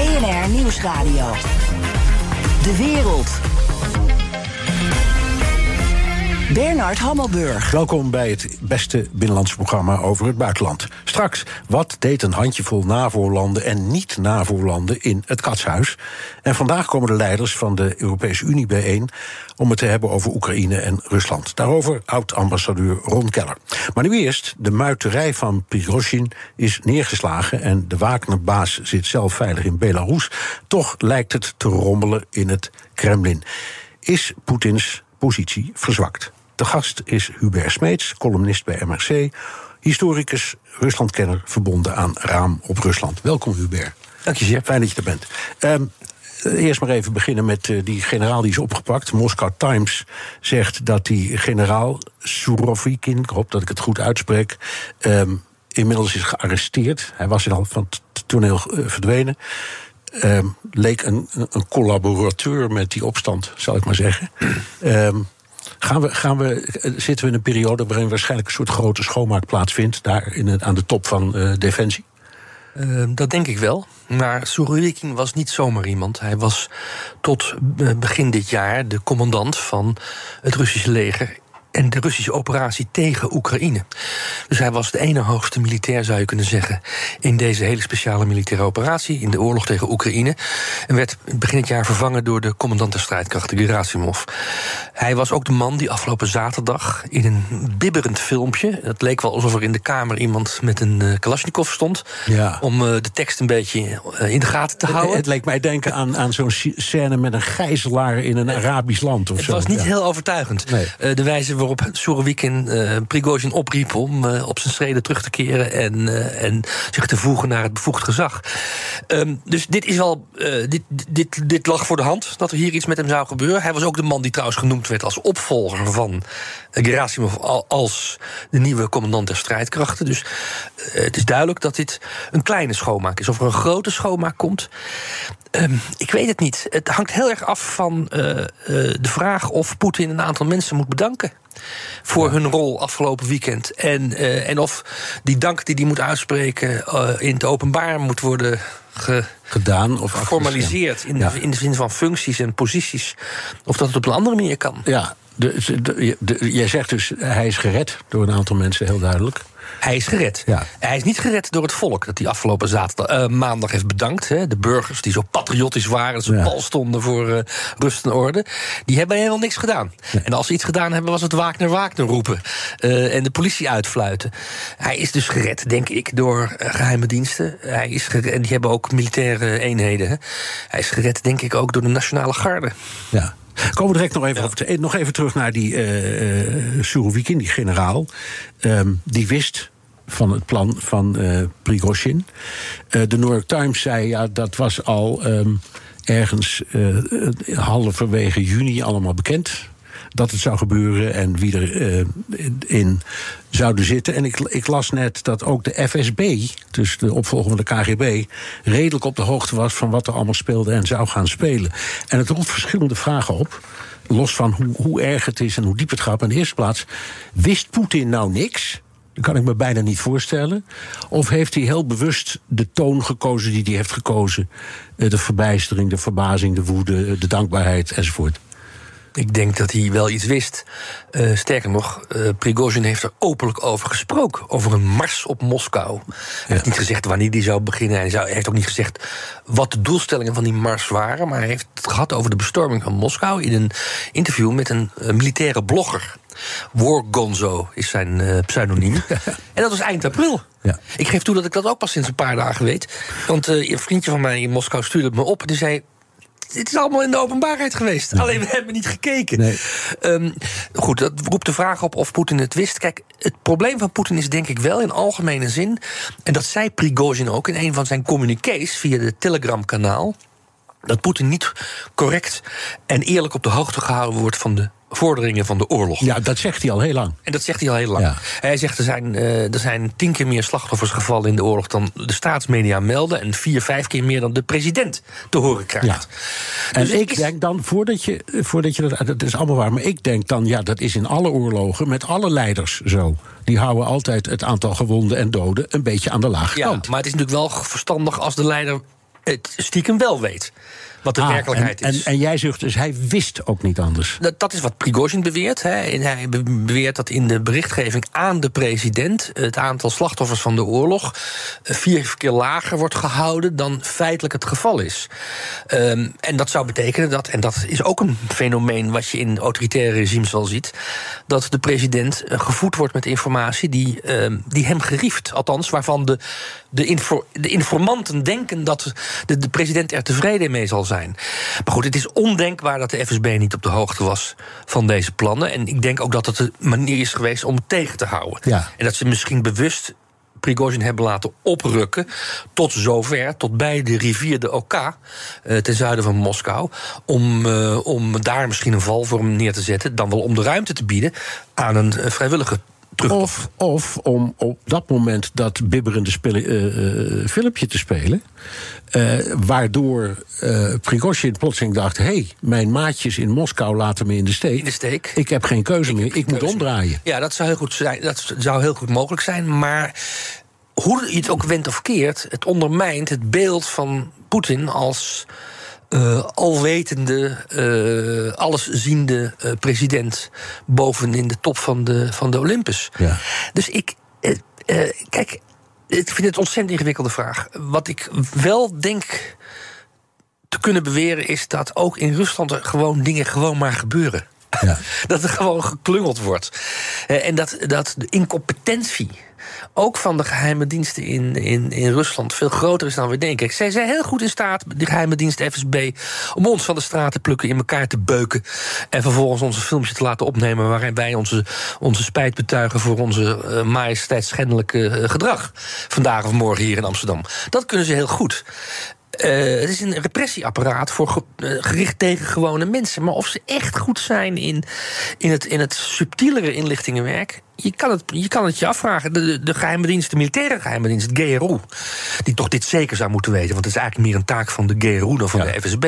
BNR Nieuwsradio. De wereld. Bernard Hammelburg. Welkom bij het beste binnenlandse programma over het buitenland. Straks, wat deed een handjevol NAVO-landen en niet-NAVO-landen in het katshuis? En vandaag komen de leiders van de Europese Unie bijeen om het te hebben over Oekraïne en Rusland. Daarover oud-ambassadeur Ron Keller. Maar nu eerst, de muiterij van Prigozhin is neergeslagen en de Wagner-baas zit zelf veilig in Belarus. Toch lijkt het te rommelen in het Kremlin. Is Poetins positie verzwakt? De gast is Hubert Smeets, columnist bij MRC, historicus, Ruslandkenner, verbonden aan Raam op Rusland. Welkom, Hubert. Dank je zeer. Fijn dat je er bent. Um, Eerst maar even beginnen met uh, die generaal die is opgepakt. Moscow Times zegt dat die generaal Surovikin, ik hoop dat ik het goed uitspreek, um, inmiddels is gearresteerd. Hij was al van het toneel uh, verdwenen. Um, leek een, een, collaborateur met die opstand, zal ik maar zeggen. Um, Gaan we, gaan we, zitten we in een periode waarin waarschijnlijk een soort grote schoonmaak plaatsvindt, daar in aan de top van uh, Defensie? Uh, dat denk ik wel. Maar Surovikin was niet zomaar iemand. Hij was tot begin dit jaar de commandant van het Russische leger en de Russische operatie tegen Oekraïne. Dus hij was de ene hoogste militair, zou je kunnen zeggen, in deze hele speciale militaire operatie, in de oorlog tegen Oekraïne. En werd begin het jaar vervangen door de commandant der strijdkrachten, Gerasimov. Hij was ook de man die afgelopen zaterdag in een bibberend filmpje, het leek wel alsof er in de kamer iemand met een uh, Kalashnikov stond, ja. om uh, de tekst een beetje uh, in de gaten te houden. Het, het leek mij denken aan, aan zo'n scène met een gijzelaar in een Arabisch land of het zo. Was niet ja. heel overtuigend. Nee. de wijze waarop Surovikin uh, Prigozhin opriep om uh, op zijn schreden terug te keren en, uh, en zich te voegen naar het bevoegd gezag. Um, dus dit is wel. dit, dit, dit lag voor de hand dat er hier iets met hem zou gebeuren. Hij was ook de man die trouwens genoemd werd als opvolger van Gerasimov als de nieuwe commandant der strijdkrachten. Dus het is duidelijk dat dit een kleine schoonmaak is. Of er een grote schoonmaak komt. Um, ik weet het niet. Het hangt heel erg af van uh, uh, de vraag of Poetin een aantal mensen moet bedanken. Voor ja. hun rol afgelopen weekend. En, uh, en of die dank die hij moet uitspreken in het openbaar moet worden ge, gedaan of geformaliseerd. In, ja. in de zin van functies en posities. Of dat het op een andere manier kan. Ja, de, de, de, jij zegt dus hij is gered door een aantal mensen, heel duidelijk. Hij is gered. Ja. Hij is niet gered door het volk dat hij afgelopen zaterdag, uh, maandag heeft bedankt. Hè. De burgers die zo patriotisch waren, zo ja. pal stonden voor uh, rust en orde. Die hebben helemaal niks gedaan. Ja. En als ze iets gedaan hebben, was het Wagner Wagner roepen. Uh, en de politie uitfluiten. Hij is dus gered, denk ik, door geheime diensten. Hij is gered, en die hebben ook militaire eenheden. Hè. Hij is gered, denk ik, ook door de Nationale Garde. Ja. Komen we direct nog even, ja. over, nog even terug naar die uh, Surovikin, die generaal. Um, die wist van het plan van uh, Prigozhin. Uh, de New York Times zei, ja, dat was al um, ergens uh, halverwege juni allemaal bekend dat het zou gebeuren en wie er uh, in zouden zitten. En ik, ik, las net dat ook de FSB, dus de opvolger van de KGB, redelijk op de hoogte was van wat er allemaal speelde en zou gaan spelen. En het roept verschillende vragen op. Los van hoe, hoe erg het is en hoe diep het gaat. In de eerste plaats, wist Poetin nou niks? Dat kan ik me bijna niet voorstellen. Of heeft hij heel bewust de toon gekozen die hij heeft gekozen? De verbijstering, de verbazing, de woede, de dankbaarheid enzovoort. Ik denk dat hij wel iets wist. Uh, sterker nog, uh, Prigozhin heeft er openlijk over gesproken. Over een mars op Moskou. Hij ja. heeft niet gezegd wanneer die zou beginnen. Hij, zou, hij heeft ook niet gezegd wat de doelstellingen van die mars waren. Maar hij heeft het gehad over de bestorming van Moskou... in een interview met een uh, militaire blogger. War Gonzo is zijn uh, pseudoniem. en dat was eind april. Ja. Ik geef toe dat ik dat ook pas sinds een paar dagen weet. Want uh, een vriendje van mij in Moskou stuurde het me op. En die zei... het is allemaal in de openbaarheid geweest. Alleen we hebben niet gekeken. Nee. Ehm, goed, dat roept de vraag op of Poetin het wist. Kijk, het probleem van Poetin is denk ik wel in algemene zin... en dat zei Prigozhin ook in een van zijn communiqués... via de Telegram-kanaal dat Poetin niet correct en eerlijk op de hoogte gehouden wordt van de vorderingen van de oorlog. Ja, dat zegt hij al heel lang. En dat zegt hij al heel lang. Ja. Hij zegt er zijn, eh, er zijn tien keer meer slachtoffers gevallen in de oorlog dan de staatsmedia melden. En vier, vijf keer meer dan de president te horen krijgt. Ja. En Dus het ik is- denk dan, voordat je, voordat je dat, dat is allemaal waar, maar ik denk dan, ja, dat is in alle oorlogen met alle leiders zo. Die houden altijd het aantal gewonden en doden een beetje aan de lage Ja, kant. maar het is natuurlijk wel verstandig als de leider het stiekem wel weet. Wat de Ah, werkelijkheid en, is. En, en jij zegt dus, hij wist ook niet anders. Dat, dat is wat Prigozhin beweert. Hè. En hij be- beweert dat in de berichtgeving aan de president het aantal slachtoffers van de oorlog eh, vier keer lager wordt gehouden dan feitelijk het geval is. Ehm, en dat zou betekenen dat, en dat is ook een fenomeen wat je in autoritaire regimes wel ziet, dat de president eh, gevoed wordt met informatie die, ehm, die hem gerieft. Althans, waarvan de, de, info- de informanten denken dat de, de president er tevreden mee zal zijn. Maar goed, het is ondenkbaar dat de FSB niet op de hoogte was van deze plannen. En ik denk ook dat het een manier is geweest om tegen te houden. Ja. En dat ze misschien bewust Prigozhin hebben laten oprukken tot zover, tot bij de rivier de Oka, eh, ten zuiden van Moskou, om, eh, om daar misschien een val voor hem neer te zetten, dan wel om de ruimte te bieden aan een eh, vrijwillige Of, of om op dat moment dat bibberende eh, eh, filmpje te spelen. eh, waardoor eh Prigozhin plotseling dacht: hé, hey, mijn maatjes in Moskou laten me in de steek. In de steek. Ik heb geen keuze meer, ik moet keuze. omdraaien. Ja, dat zou heel goed zijn. Dat zou heel goed mogelijk zijn. Maar hoe je het ook wendt of keert, het ondermijnt het beeld van Poetin als eh, alwetende, eh, allesziende eh, president boven in de top van de, van de Olympus. Ja. Dus ik, kijk, ik vind het een ontzettend ingewikkelde vraag. Wat ik wel denk te kunnen beweren is dat ook in Rusland er gewoon dingen gewoon maar gebeuren. Ja. dat er gewoon geklungeld wordt. En dat, dat de incompetentie. Ook van de geheime diensten in, in, in Rusland veel groter is dan we denken. Kijk, Zij zijn heel goed in staat, de geheime dienst FSB, om ons van de straat te plukken, in elkaar te beuken. En vervolgens onze filmpje te laten opnemen. waarin wij onze, onze spijt betuigen voor onze uh, majesteitsschendelijke eh, gedrag. Vandaag of morgen hier in Amsterdam. Dat kunnen ze heel goed. Uh, het is een repressieapparaat voor ge uh, gericht tegen gewone mensen. Maar of ze echt goed zijn in, in, het, in het subtielere inlichtingenwerk. Je kan, het, je kan het je afvragen. De, de, de geheime dienst, de militaire geheime dienst, het GRU. Die toch dit zeker zou moeten weten. Want het is eigenlijk meer een taak van de GRU dan van ja. de FSB.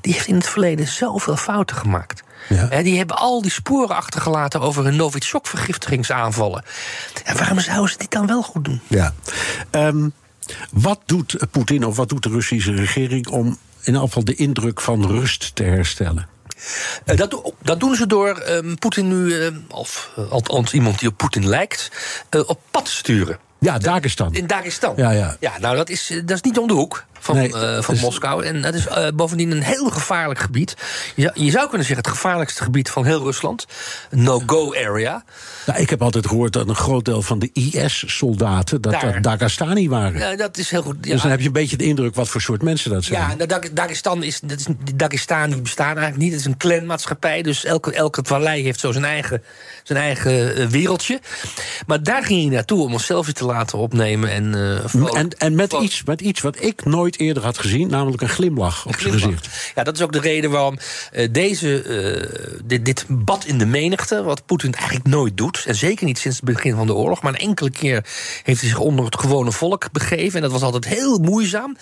Die heeft in het verleden zoveel fouten gemaakt. Ja. He, die hebben al die sporen achtergelaten over hun Novichok-vergiftigingsaanvallen. En waarom zouden ze dit dan wel goed doen? Ja. Um, wat doet Poetin of wat doet de Russische regering om in ieder geval de indruk van rust te herstellen? Uh, dat, dat, doen ze door um, Poetin nu, uh, of uh, althans iemand die op Poetin lijkt, op pad te sturen. Ja, Dagestan. In Dagestan. Ja, ja. ja nou, dat is, dat is niet om de hoek van, nee, uh, van dus... Moskou. En dat is uh, bovendien een heel gevaarlijk gebied. Je, je, zou kunnen zeggen het gevaarlijkste gebied van heel Rusland. No-go area. Nou, ik heb altijd gehoord dat een groot deel van de IS-soldaten... dat Daar. dat Dagestani waren. Ja, dat is heel goed. Ja. Dus dan heb je een beetje de indruk wat voor soort mensen dat zijn. Ja, nou, Dagestan is, dat is, Dagestani bestaat eigenlijk niet. Het is een clanmaatschappij. Dus elke, elke vallei heeft zo zijn eigen, zijn eigen uh, wereldje. Maar daar ging hij naartoe om een selfie te laten opnemen. En, uh, en, en met, iets, met iets wat ik nooit eerder had gezien, namelijk een glimlach op zijn gezicht. Ja, dat is ook de reden waarom uh, deze, uh, dit, dit bad in de menigte, wat Poetin eigenlijk nooit doet, en zeker niet sinds het begin van de oorlog, maar een enkele keer heeft hij zich onder het gewone volk begeven, en dat was altijd heel moeizaam.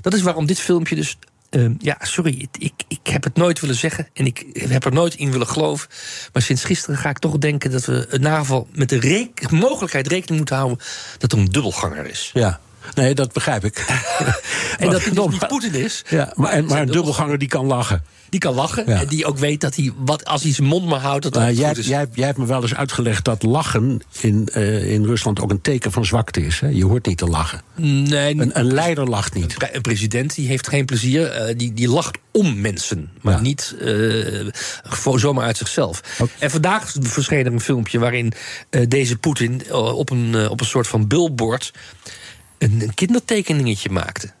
Dat is waarom dit filmpje dus uh, ja, sorry, ik, ik heb het nooit willen zeggen en ik heb er nooit in willen geloven. Maar sinds gisteren ga ik toch denken dat we in geval met de mogelijkheid rekening moeten houden dat er een dubbelganger is. Ja. Nee, dat begrijp ik. en dat het dus niet Poetin is. Ja, maar, en, maar een dubbelganger die kan lachen. Die kan lachen. Ja. En die ook weet dat hij, wat, als hij zijn mond maar houdt, dat uh, het jij, goed is. Jij, jij hebt me wel eens uitgelegd dat lachen in, uh, in Rusland ook een teken van zwakte is. Hè? Je hoort niet te lachen. Nee, een, een leider lacht niet. Een president die heeft geen plezier. Uh, die, die lacht om mensen, maar ja. niet voor, zomaar uit zichzelf. Okay. En vandaag verscheen er een filmpje waarin deze Poetin op, een, op een soort van billboard een, kindertekeningetje maakte.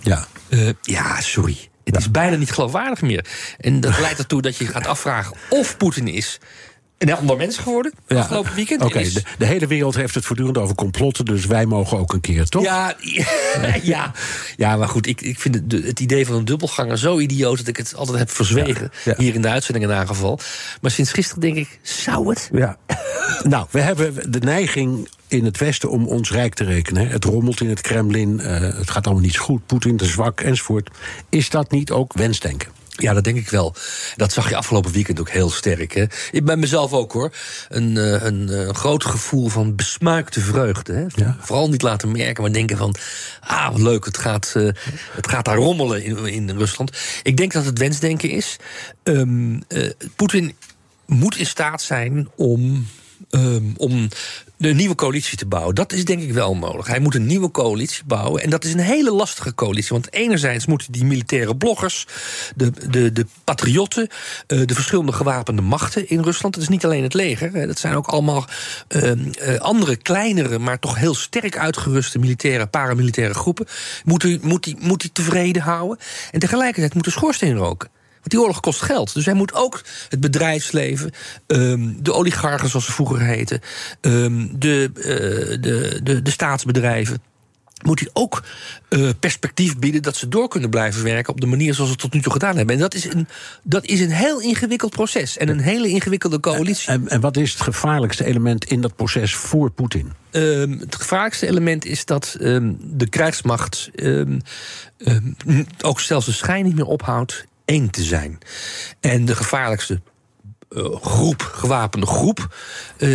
Ja. Uh, ja, sorry. Het is bijna niet geloofwaardig meer. En dat leidt ertoe dat je gaat afvragen of Poetin is een ander mens geworden afgelopen weekend. Oké, Is- de, de hele wereld heeft het voortdurend over complotten, dus wij mogen ook een keer, toch? Ja, ja. ja, maar goed, ik, ik vind het, het idee van een dubbelganger zo idioot dat ik het altijd heb verzwegen. Ja, ja. Hier in de uitzending in aangeval. Maar sinds gisteren denk ik, zou het? Ja. nou, we hebben de neiging in het Westen om ons rijk te rekenen. Het rommelt in het Kremlin, eh, het gaat allemaal niet goed, Poetin te zwak enzovoort. Is dat niet ook wensdenken? Ja, dat denk ik wel. Dat zag je afgelopen weekend ook heel sterk. Hè? Ik ben mezelf ook hoor. Een, eh, een, eh, een groot gevoel van besmuikte vreugde. Hè? Ja. Vooral niet laten merken, maar denken van... ah, wat leuk, het gaat, eh, het gaat daar rommelen in, in Rusland. Ik denk dat het wensdenken is. Ehm, eh, Poetin moet in staat zijn om... ehm, om een nieuwe coalitie te bouwen. Dat is denk ik wel mogelijk. Hij moet een nieuwe coalitie bouwen. En dat is een hele lastige coalitie. Want enerzijds moeten die militaire bloggers, de, de, de patriotten, eh, de verschillende gewapende machten in Rusland. Dat is niet alleen het leger. Dat zijn ook allemaal ehm, eh, andere, kleinere, maar toch heel sterk uitgeruste militaire, paramilitaire groepen. Moet hij moet die, moet die tevreden houden. En tegelijkertijd moet de schoorsteen roken. Want die oorlog kost geld. Dus hij moet ook het bedrijfsleven, ehm, de oligarchen zoals ze vroeger heten, ehm, de, eh, de, de, de staatsbedrijven. Moet hij ook eh, perspectief bieden dat ze door kunnen blijven werken op de manier zoals ze het tot nu toe gedaan hebben. En dat is een, dat is een heel ingewikkeld proces en een hele ingewikkelde coalitie. En, en wat is het gevaarlijkste element in dat proces voor Poetin? Ehm, het gevaarlijkste element is dat de krijgsmacht ook zelfs de schijn niet meer ophoudt te zijn. En de gevaarlijkste eh, groep, gewapende groep, eh,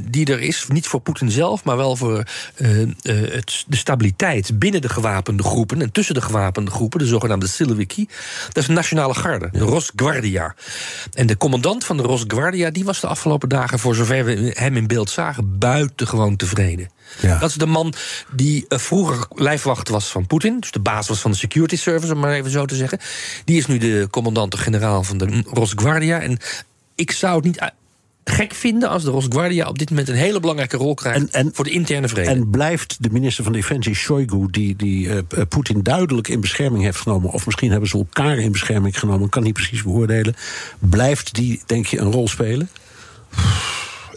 die er is, niet voor Poetin zelf, maar wel voor eh, het, de stabiliteit binnen de gewapende groepen en tussen de gewapende groepen, de zogenaamde Siloviki. Dat is de Nationale Garde, de Rosgwardia. En de commandant van de Rosgwardia, die was de afgelopen dagen, voor zover we hem in beeld zagen, buitengewoon tevreden. Ja. Dat is de man die vroeger lijfwacht was van Poetin. Dus de baas was van de security service, om maar even zo te zeggen. Die is nu de commandant-generaal van de Rosgwardia. En ik zou het niet eh, gek vinden als de Rosgwardia op dit moment een hele belangrijke rol krijgt En- en- voor de interne vrede. En blijft de minister van Defensie Shoigu, die, die eh, eh, Poetin duidelijk in bescherming heeft genomen, of misschien hebben ze elkaar in bescherming genomen, kan niet precies beoordelen. Blijft die, denk je, een rol spelen?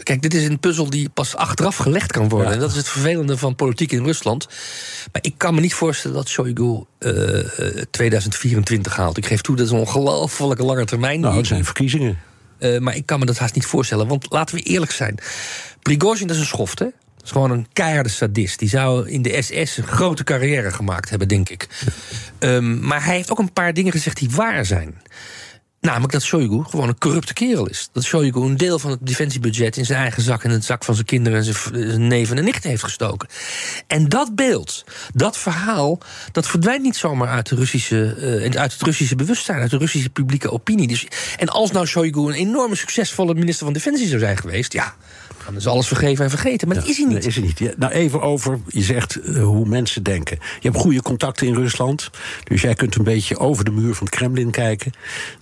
Kijk, dit is een puzzel die pas achteraf gelegd kan worden. Ja. En dat is het vervelende van politiek in Rusland. Maar ik kan me niet voorstellen dat Shoigu eh, eh, 2024 haalt. Ik geef toe, dat is een ongelooflijke lange termijn. Nou, het zijn verkiezingen. Eh, maar ik kan me dat haast niet voorstellen. Want laten we eerlijk zijn. Prigozhin dat is een schoft, hè? Dat is gewoon een keiharde sadist. Die zou in de SS een grote carrière gemaakt hebben, denk ik. Ehm, maar hij heeft ook een paar dingen gezegd die waar zijn. Namelijk dat Shoigu gewoon een corrupte kerel is. Dat Shoigu een deel van het defensiebudget in zijn eigen zak... en het zak van zijn kinderen en zijn neven en nichten heeft gestoken. En dat beeld, dat verhaal, dat verdwijnt niet zomaar uit, de Russische, eh, uit het Russische bewustzijn... uit de Russische publieke opinie. Dus, en als nou Shoigu een enorme succesvolle minister van Defensie zou zijn geweest... ja, dan is alles vergeven en vergeten. Maar dat is hij niet. Nee, is hij niet. Ja, nou, even over, je zegt eh, hoe mensen denken. Je hebt goede contacten in Rusland, dus jij kunt een beetje over de muur van het Kremlin kijken.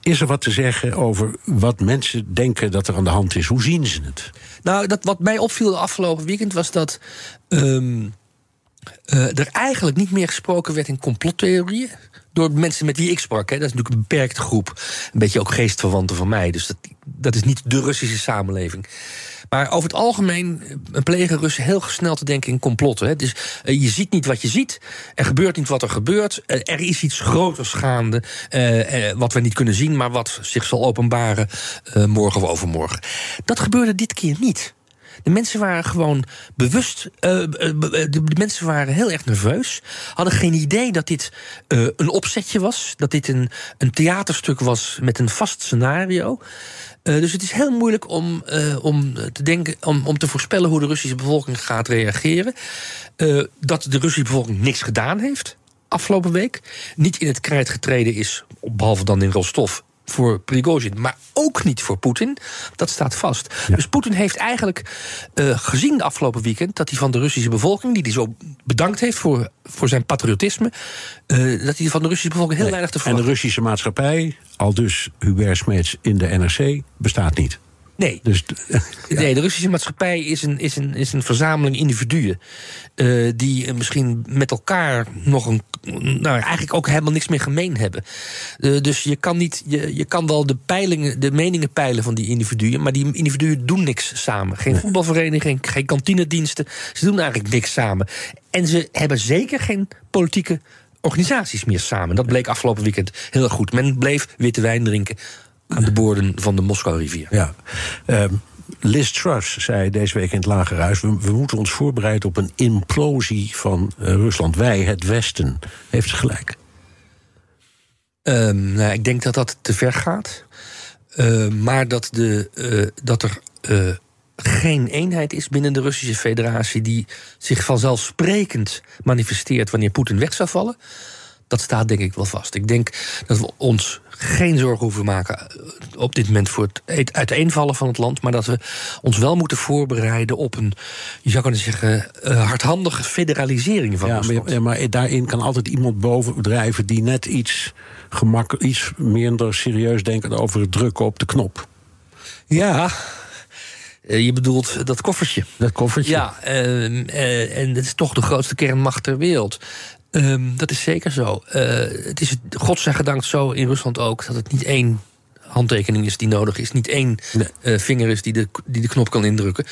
Is er wat te zeggen over wat mensen denken dat er aan de hand is? Hoe zien ze het? Nou, dat, wat mij opviel de afgelopen weekend was dat. ehm, eh, er eigenlijk niet meer gesproken werd in complottheorieën. Door mensen met wie ik sprak. Hè. Dat is natuurlijk een beperkte groep. Een beetje ook geestverwanten van mij. Dus dat, dat is niet de Russische samenleving. Maar over het algemeen eh, plegen Russen heel snel te denken in complotten. Hè. Dus eh, je ziet niet wat je ziet. Er gebeurt niet wat er gebeurt. Eh, er is iets groters gaande. wat we niet kunnen zien, maar wat zich zal openbaren morgen of overmorgen. Dat gebeurde dit keer niet. De mensen waren gewoon bewust. de, mensen waren heel erg nerveus. Hadden geen idee dat dit een opzetje was. Dat dit een, een theaterstuk was met een vast scenario. Eh, dus het is heel moeilijk om, eh, om te denken, om, om te voorspellen hoe de Russische bevolking gaat reageren. Eh, dat de Russische bevolking niks gedaan heeft afgelopen week. Niet in het krijt getreden is, behalve dan in Rostov, voor Prigozhin, maar ook niet voor Poetin. Dat staat vast. Dus Poetin heeft eigenlijk eh, gezien de afgelopen weekend dat hij van de Russische bevolking, die hij zo bedankt heeft voor, voor zijn patriotisme, eh, dat hij van de Russische bevolking heel weinig te En de verwachten. Russische maatschappij, al dus Hubert Smeets in de NRC, bestaat niet. Nee. Dus, Nee, de Russische maatschappij is een, is een, is een verzameling individuen. eh, die eh, misschien met elkaar nog een. Nou, eigenlijk ook helemaal niks meer gemeen hebben. Eh, dus je kan, niet, je, je kan wel de, peilingen, de meningen peilen van die individuen. maar die individuen doen niks samen. Geen voetbalvereniging, geen kantinediensten. Ze doen eigenlijk niks samen. En ze hebben zeker geen politieke organisaties meer samen. Dat bleek afgelopen weekend heel erg goed. Men bleef witte wijn drinken aan de boorden van de Moskou-rivier. Ja. Ehm, Liz Truss zei deze week in het Lagerhuis... We, we moeten ons voorbereiden op een implosie van eh, Rusland. Wij, het Westen. Heeft ze gelijk? Ehm, nou, ik denk dat dat te ver gaat. Ehm, maar dat, de, eh, dat er eh, geen eenheid is binnen de Russische federatie... die zich vanzelfsprekend manifesteert wanneer Poetin weg zou vallen... dat staat denk ik wel vast. Ik denk dat we ons geen zorgen hoeven maken eh, op dit moment voor het uiteenvallen van het land, maar dat we ons wel moeten voorbereiden op een, je zou kunnen zeggen, uh, hardhandige federalisering van ja, Rusland. Maar, ja, maar daarin kan altijd iemand bovendrijven die net iets, gemak, iets minder serieus denkt over het drukken op de knop. Ja, je bedoelt dat koffertje. Dat koffertje. Ja, uh, en het is toch de grootste kernmacht ter wereld. Um, dat is zeker zo. Uh, het is godzijdank zo in Rusland ook dat het niet één handtekening is die nodig is. Niet één nee. uh, vinger is die de, die de knop kan indrukken.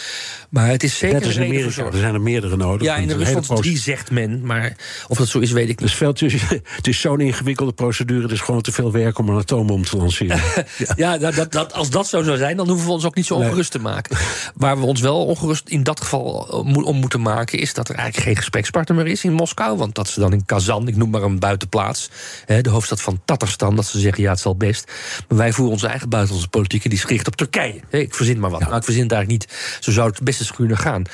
Maar het is zeker Net als in Amerika, er zijn er meerdere nodig. Ja, in Rusland drie zegt men, maar of dat zo is, weet ik niet. Dus veel, het is zo'n ingewikkelde procedure, het is gewoon te veel werk om een atoombom te lanceren. ja, ja dat, dat, dat, als dat zo zou zijn, dan hoeven we ons ook niet zo ongerust te maken. Waar we ons wel ongerust in dat geval om moeten maken, is dat er eigenlijk geen gesprekspartner meer is in Moskou. Want dat ze dan in Kazan, ik noem maar een buitenplaats, hè, de hoofdstad van Tatarstan, dat ze zeggen ja, het zal best. Maar wij voeren onze eigen buitenlandse politiek en die is gericht op Turkije. Ik verzin maar wat. Ja. Nou, ik verzin het eigenlijk niet. Zo zou het best eens kunnen gaan.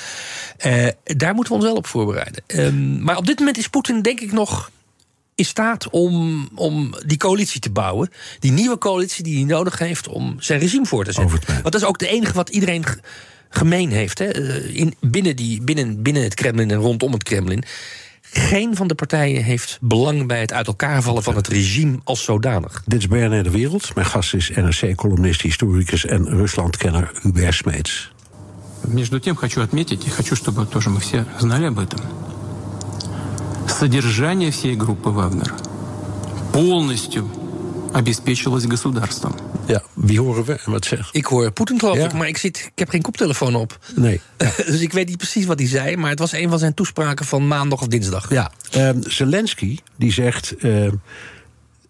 Uh, daar moeten we ons wel op voorbereiden. Um, maar op dit moment is Poetin, denk ik, nog in staat om, om die coalitie te bouwen. Die nieuwe coalitie die hij nodig heeft om zijn regime voor te zetten. Want dat is ook het enige wat iedereen gemeen heeft. Hè? In, binnen, die, binnen, binnen het Kremlin en rondom het Kremlin. Geen van de partijen heeft belang bij het uit elkaar vallen van het regime als zodanig. Dit is BNR De Wereld. Mijn gast is NRC-columnist, historicus en Ruslandkenner Hubert Smeets. Между тем хочу отметить, и хочу, чтобы тоже мы все знали об этом, содержание всей группы Вагнер полностью обеспечилось государством. Ja, wie horen we en wat zegt? Ik hoor Poetin, geloof ja. ik, maar ik, zit, ik heb geen koptelefoon op. Nee. Ja. dus ik weet niet precies wat hij zei, maar het was een van zijn toespraken van maandag of dinsdag. Ja, um, Zelensky die zegt. Uh,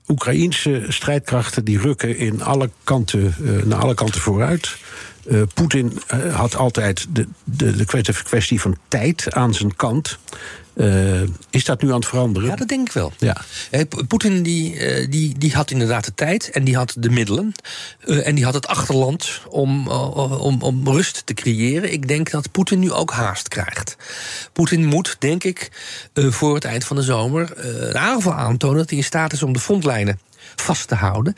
Oekraïense strijdkrachten die rukken in alle kanten, uh, naar alle kanten vooruit. Uh, Poetin uh, had altijd de, de, de kwestie van tijd aan zijn kant. Uh, is dat nu aan het veranderen? Ja, dat denk ik wel. Ja. Poetin die, uh, die, die had inderdaad de tijd en die had de middelen. Uh, en die had het achterland om, om, om rust te creëren. Ik denk dat Poetin nu ook haast krijgt. Poetin moet, denk ik, voor het eind van de zomer een aanval aantonen dat hij in staat is om de frontlijnen vast te houden.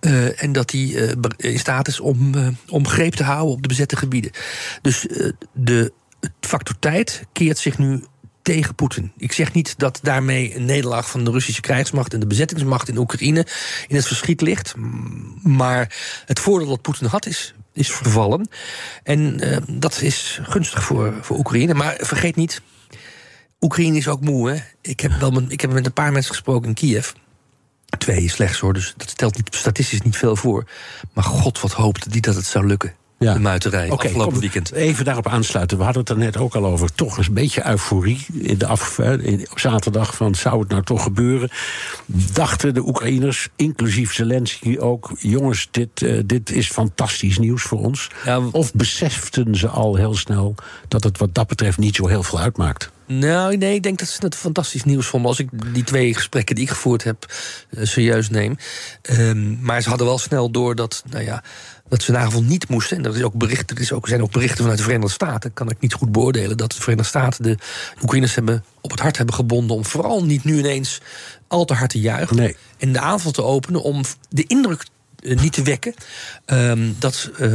Uh, en dat hij uh, in staat is om, uh, om greep te houden op de bezette gebieden. Dus de factor tijd keert zich nu tegen Poetin. Ik zeg niet dat daarmee een nederlaag van de Russische krijgsmacht en de bezettingsmacht in Oekraïne in het verschiet ligt. Maar het voordeel dat Poetin had is, is vervallen. En dat is gunstig voor, voor Oekraïne. Maar vergeet niet, Oekraïne is ook moe. Hè? Ik, heb wel met, ik heb met een paar mensen gesproken in Kiev. Twee slechts hoor, dus dat stelt niet, statistisch niet veel voor. Maar god, wat hoopte die dat het zou lukken. Ja. De muiterij okay, afgelopen weekend. Even daarop aansluiten. We hadden het er net ook al over. Toch een beetje euforie in de af, in, op zaterdag. Van zou het nou toch gebeuren? Dachten de Oekraïners, inclusief Zelensky ook. Jongens, dit, uh, dit is fantastisch nieuws voor ons. Ja, of beseften ze al heel snel dat het wat dat betreft niet zo heel veel uitmaakt? Nou, nee, ik denk dat ze het fantastisch nieuws vonden. Als ik die twee gesprekken die ik gevoerd heb uh, serieus neem. Um, maar ze hadden wel snel door dat, nou ja, dat ze in ieder geval niet moesten. En er, is ook bericht, er is ook, zijn ook berichten vanuit de Verenigde Staten. Kan ik niet goed beoordelen. Dat de Verenigde Staten de Oekraïners hebben op het hart hebben gebonden. om vooral niet nu ineens al te hard te juichen. Nee. En de aanval te openen om de indruk eh, niet te wekken. Ehm, dat eh,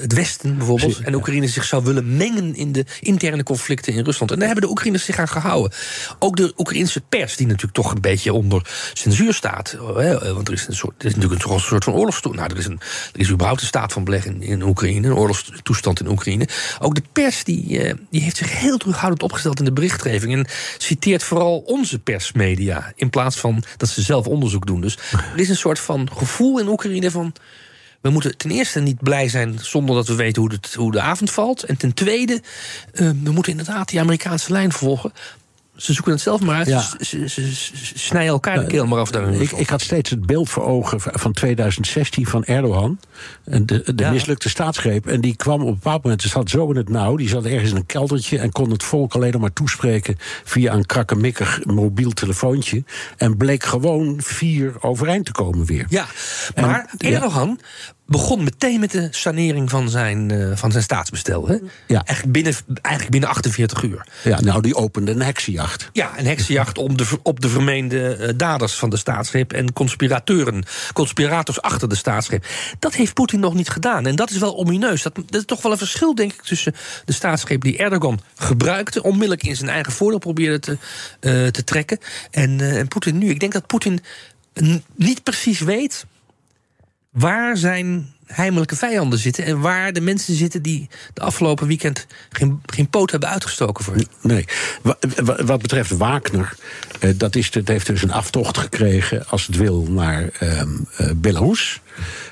het Westen bijvoorbeeld en Oekraïne zich zou willen mengen in de interne conflicten in Rusland. En daar hebben de Oekraïners zich aan gehouden. Ook de Oekraïnse pers, die natuurlijk toch een beetje onder censuur staat. Hè, want er is, een soort, er is natuurlijk een, soort van oorlogstoestand. Nou, er is, een, er is überhaupt een staat van beleg in, in Oekraïne, een oorlogstoestand in Oekraïne. Ook de pers die, eh, die heeft zich heel terughoudend opgesteld in de berichtgeving. En citeert vooral onze persmedia. In plaats van dat ze zelf onderzoek doen. Dus er is een soort van gevoel in Oekraïne van. We moeten ten eerste niet blij zijn zonder dat we weten hoe, het, hoe de avond valt. En ten tweede, eh, we moeten inderdaad die Amerikaanse lijn volgen. Ze zoeken het zelf maar uit. Ja. Ze, ze, ze- ze snijden elkaar de keel maar af daar Ik, ik had steeds het beeld voor ogen van 2016 van Erdogan. En de de Ja. mislukte staatsgreep. En die kwam op een bepaald moment, zat zo in het nauw. Die zat ergens in een keldertje en kon het volk alleen nog maar toespreken... via een krakkemikkig mobiel telefoontje. En bleek gewoon vier overeind te komen weer. Ja, maar En- Erdogan begon meteen met de sanering van zijn, eh, van zijn staatsbestel. Hè? Ja. Eigenlijk, binnen, eigenlijk binnen 48 uur. Ja, nou, die opende een heksenjacht. Ja, een heksenjacht om de, op de vermeende eh, daders van de staatsgreep en conspirateuren, conspirators achter de staatsgreep. Dat heeft Poetin nog niet gedaan. En dat is wel omineus. Dat, dat is toch wel een verschil, denk ik, tussen de staatsgreep die Erdogan gebruikte, onmiddellijk in zijn eigen voordeel probeerde te, eh, te trekken, en, en Poetin nu. Ik denk dat Poetin niet precies weet waar zijn heimelijke vijanden zitten en waar de mensen zitten die de afgelopen weekend geen, geen poot hebben uitgestoken voor. Nee. Wa- wa- Wat betreft Wagner, eh, dat, is, dat heeft dus een aftocht gekregen, als het wil, naar eh, Belarus.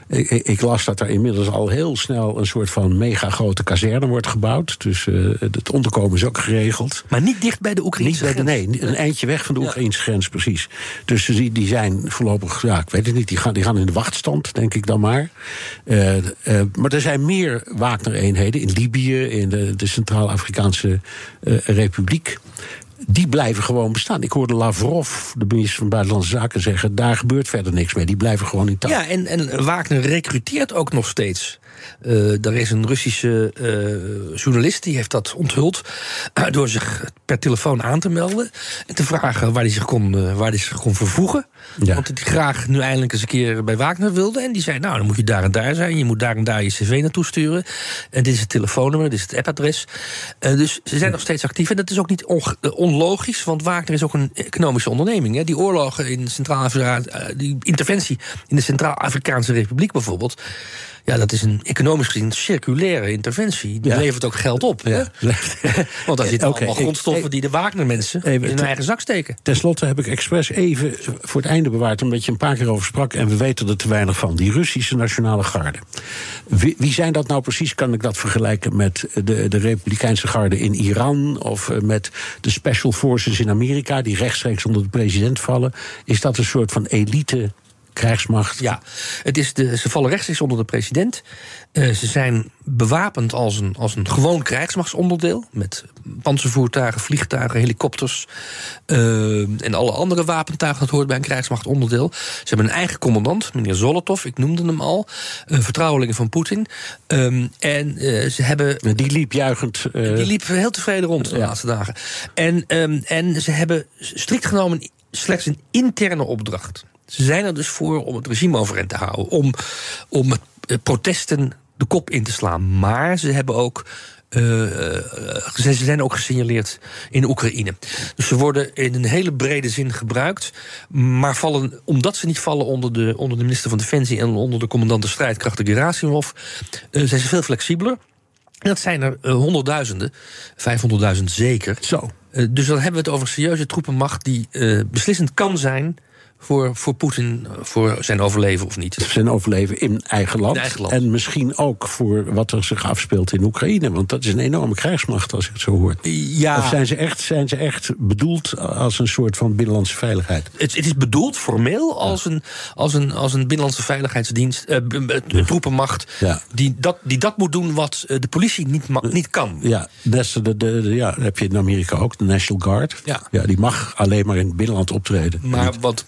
Ik, ik- las dat er inmiddels al heel snel een soort van mega grote kazerne wordt gebouwd. Dus eh, het onderkomen is ook geregeld. Maar niet dicht bij de Niet Oekraïnse bij de, grens. nee, een eindje weg van de Ja. Oekraïnse grens, precies. Dus die, die zijn voorlopig, ja, ik weet het niet, die gaan, die gaan in de wachtstand, denk ik dan maar. Eh, eh, maar er zijn meer Wagner-eenheden in Libië, in de, de Centraal-Afrikaanse Republiek. Die blijven gewoon bestaan. Ik hoorde Lavrov, de minister van Buitenlandse Zaken, zeggen: daar gebeurt verder niks mee. Die blijven gewoon in touw. Ja, en, en Wagner recruteert ook nog steeds. Eh er is een Russische eh, journalist die heeft dat onthuld. door zich per telefoon aan te melden. En te vragen waar hij zich kon, eh, waar hij zich kon vervoegen. Ja. Want hij graag nu eindelijk eens een keer bij Wagner wilde. En die zei: Nou, dan moet je daar en daar zijn. Je moet daar en daar je cv naartoe sturen. En dit is het telefoonnummer, dit is het appadres. Dus ze zijn nog steeds actief. En dat is ook niet onlogisch, want Wagner is ook een economische onderneming. Hè. Die oorlogen in Centraal-Afrika, die interventie in de Centraal-Afrikaanse Republiek bijvoorbeeld. Ja, dat is een economisch gezien circulaire interventie. Die Ja. levert ook geld op. Ja. Hè? Want daar zitten Oké, allemaal grondstoffen ik- die de Wagner-mensen in hun eigen zak steken. Ten slotte heb ik expres even voor het einde bewaard, omdat je een paar keer over sprak en we weten er te weinig van. Die Russische Nationale Garde. Wie, wie zijn dat nou precies? Kan ik dat vergelijken met de, de Republikeinse Garde in Iran of eh, met de Special Forces in Amerika, die rechtstreeks onder de president vallen? Is dat een soort van elite krijgsmacht? Ja, het is de, ze vallen rechtstreeks onder de president. Eh, ze zijn bewapend als een, als een gewoon krijgsmachtsonderdeel. Met panzervoertuigen, vliegtuigen, helikopters. eh, en alle andere wapentuigen. Dat hoort bij een krijgsmachtonderdeel. Ze hebben een eigen commandant, meneer Zolotov. Ik noemde hem al. Een vertrouweling van Poetin. Ehm, en eh, ze hebben Die liep juichend. eh, die liep heel tevreden rond de Ja. laatste dagen. En, ehm, en ze hebben strikt genomen slechts een interne opdracht. Ze zijn er dus voor om het regime overeind te houden. Om, om het, eh, protesten de kop in te slaan. Maar ze hebben ook. eh, eh, ze zijn ook gesignaleerd in Oekraïne. Dus ze worden in een hele brede zin gebruikt. Maar vallen, omdat ze niet vallen onder de, onder de minister van Defensie en onder de commandant de strijdkrachten Gerasimov, eh, zijn ze veel flexibeler. En dat zijn er honderdduizenden, 500.000 zeker. Zo. Dus dan hebben we het over een serieuze troepenmacht die beslissend kan zijn voor, voor Poetin, eh, voor zijn overleven of niet. zijn overleven in eigen land. In eigen land. En misschien ook voor wat er zich afspeelt in Oekraïne. Want dat is een enorme krijgsmacht, als ik het zo hoor. Ja, Of zijn ze, echt, zijn ze echt bedoeld als een soort van binnenlandse veiligheid? het, het is bedoeld formeel als een, als een, als een binnenlandse veiligheidsdienst, eh, troepenmacht, Ja. die, dat, die dat moet doen wat eh, de politie niet, ma- niet kan. Ja, de, de, de- ja, heb je in Amerika ook, de National Guard. Ja. die mag alleen maar in het binnenland optreden. Maar wat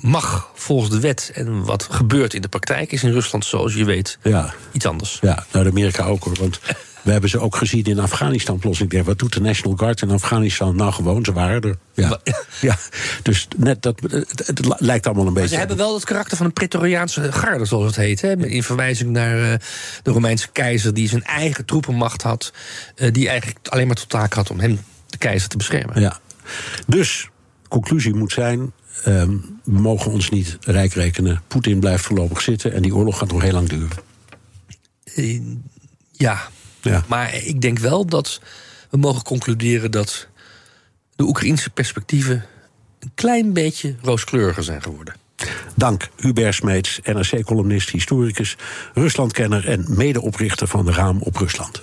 mag volgens de wet en wat gebeurt in de praktijk is in Rusland, zoals je weet, Ja, iets anders. ja, nou, in Amerika ook hoor. Want We hebben ze ook gezien in Afghanistan. Plots ik denk, wat doet de National Guard in Afghanistan? Nou, gewoon, ze waren er. Ja, ja. dus net dat, het, het lijkt allemaal een Maar beetje... ze hebben wel het karakter van een Pretoriaanse garde, zoals het heet. Hè? In verwijzing naar eh, de Romeinse keizer, die zijn eigen troepenmacht had. eh, die eigenlijk alleen maar tot taak had om hem, de keizer, te beschermen. Ja. Dus, conclusie moet zijn... ehm, we mogen ons niet rijk rekenen. Poetin blijft voorlopig zitten en die oorlog gaat nog heel lang duren. Eh, ja. Ja. maar ik denk wel dat we mogen concluderen dat de Oekraïnse perspectieven een klein beetje rooskleuriger zijn geworden. Dank Hubert Smeets, NRC-columnist, historicus, Ruslandkenner en medeoprichter van de Raam op Rusland.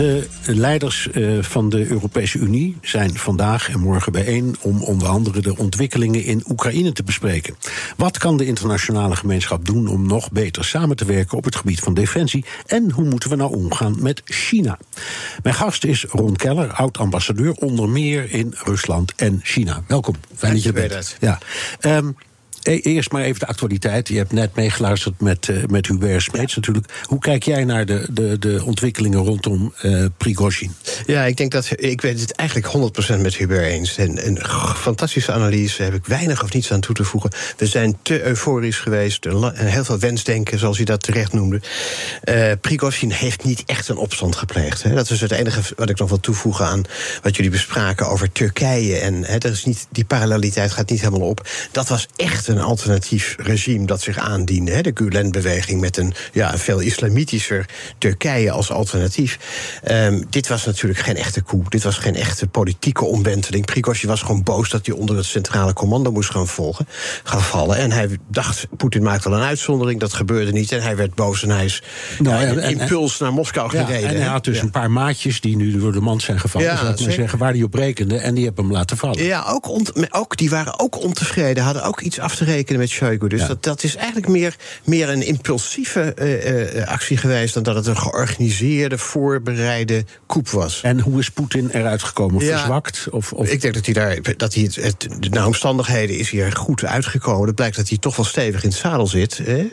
De leiders eh, van de Europese Unie zijn vandaag en morgen bijeen om onder andere de ontwikkelingen in Oekraïne te bespreken. Wat kan de internationale gemeenschap doen om nog beter samen te werken op het gebied van defensie? En hoe moeten we nou omgaan met China? Mijn gast is Ron Keller, oud-ambassadeur onder meer in Rusland en China. Welkom, fijn dat je er bent. Ja. E- Eerst maar even de actualiteit. Je hebt net meegeluisterd met, eh, met Hubert Smeets natuurlijk. Hoe kijk jij naar de, de, de ontwikkelingen rondom Prigozhin? Ja, ik denk dat ik weet het eigenlijk 100% met Hubert eens. En een fantastische analyse, heb ik weinig of niets aan toe te voegen. We zijn te euforisch geweest, heel veel wensdenken, zoals u dat terecht noemde. Prigozhin heeft niet echt een opstand gepleegd. Hè. Dat is het enige wat ik nog wil toevoegen aan wat jullie bespraken over Turkije. En hè, dat is niet, die paralleliteit gaat niet helemaal op. Dat was echt een alternatief regime dat zich aandiende. Hè. De Gulen-beweging met een ja, veel islamitischer Turkije als alternatief. Ehm, dit was natuurlijk geen echte coup. Dit was geen echte politieke omwenteling. Prigozhin was gewoon boos dat hij onder het centrale commando moest gaan volgen, gaan vallen. En hij dacht, Poetin maakte al een uitzondering. Dat gebeurde niet. En hij werd boos en hij is Nou, ja, en- impuls naar Moskou Ja, gereden. en hij had dus Ja. een paar maatjes die nu door de mand zijn gevallen. Ja, zal ik maar zeggen, waar die op rekende. En die hebben hem laten vallen. Ja, ook, ont- ook, die waren ook ontevreden, hadden ook iets af te rekenen met Shoigu. Dus Ja. dat, dat is eigenlijk meer, meer een impulsieve eh, eh, actie geweest... dan dat het een georganiseerde, voorbereide coup was. En hoe is Poetin eruit gekomen? Ja. Verzwakt? Of, of... Ik denk dat hij daar, dat hij het, het, de naar omstandigheden is hij er goed uitgekomen. Het blijkt dat hij toch wel stevig in het zadel zit. Hè.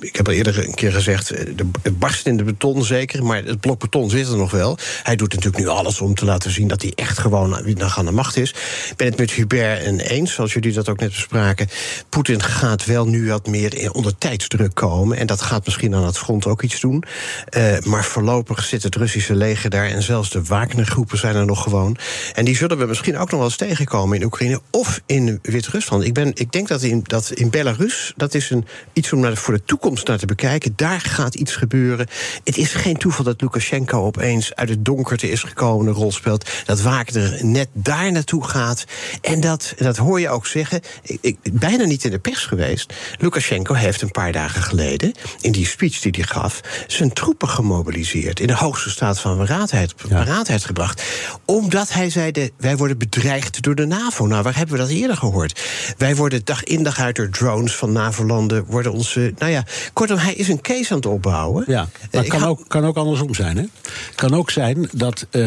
Ik heb al eerder een keer gezegd, eh, de het barst in de beton zeker, maar het blok beton zit er nog wel. Hij doet natuurlijk nu alles om te laten zien dat hij echt gewoon aan de macht is. Ik ben het met Hubert en eens, zoals jullie dat ook net bespraken. Poetin gaat wel nu wat meer onder tijdsdruk komen. En dat gaat misschien aan het front ook iets doen. Eh, maar voorlopig zit het Russische leger daar. En zelfs de Wagner-groepen zijn er nog gewoon. En die zullen we misschien ook nog wel eens tegenkomen in Oekraïne of in Wit-Rusland. Ik, ben, ik denk dat in, dat in Belarus, dat is een, iets om naar, voor de toekomst naar te bekijken. Daar gaat iets gebeuren. Het is geen toeval dat Lukashenko opeens uit het donkerte is gekomen, een rol speelt. Dat Wagner net daar naartoe gaat. En dat, dat hoor je ook zeggen. Ik, ik, bijna niet in de pers geweest. Lukashenko heeft een paar dagen geleden, in die speech die hij gaf, zijn troepen gemobiliseerd. In de hoogste staat van paraatheid, paraatheid gebracht. Omdat hij zei: de, wij worden bedreigd door de NAVO. Nou, waar hebben we dat eerder gehoord? Wij worden dag in dag uit door drones van NAVO-landen. Worden onze. Nou ja, kortom, hij is een case aan het opbouwen. Ja, maar het kan ook, kan ook andersom zijn. Het kan ook zijn dat eh,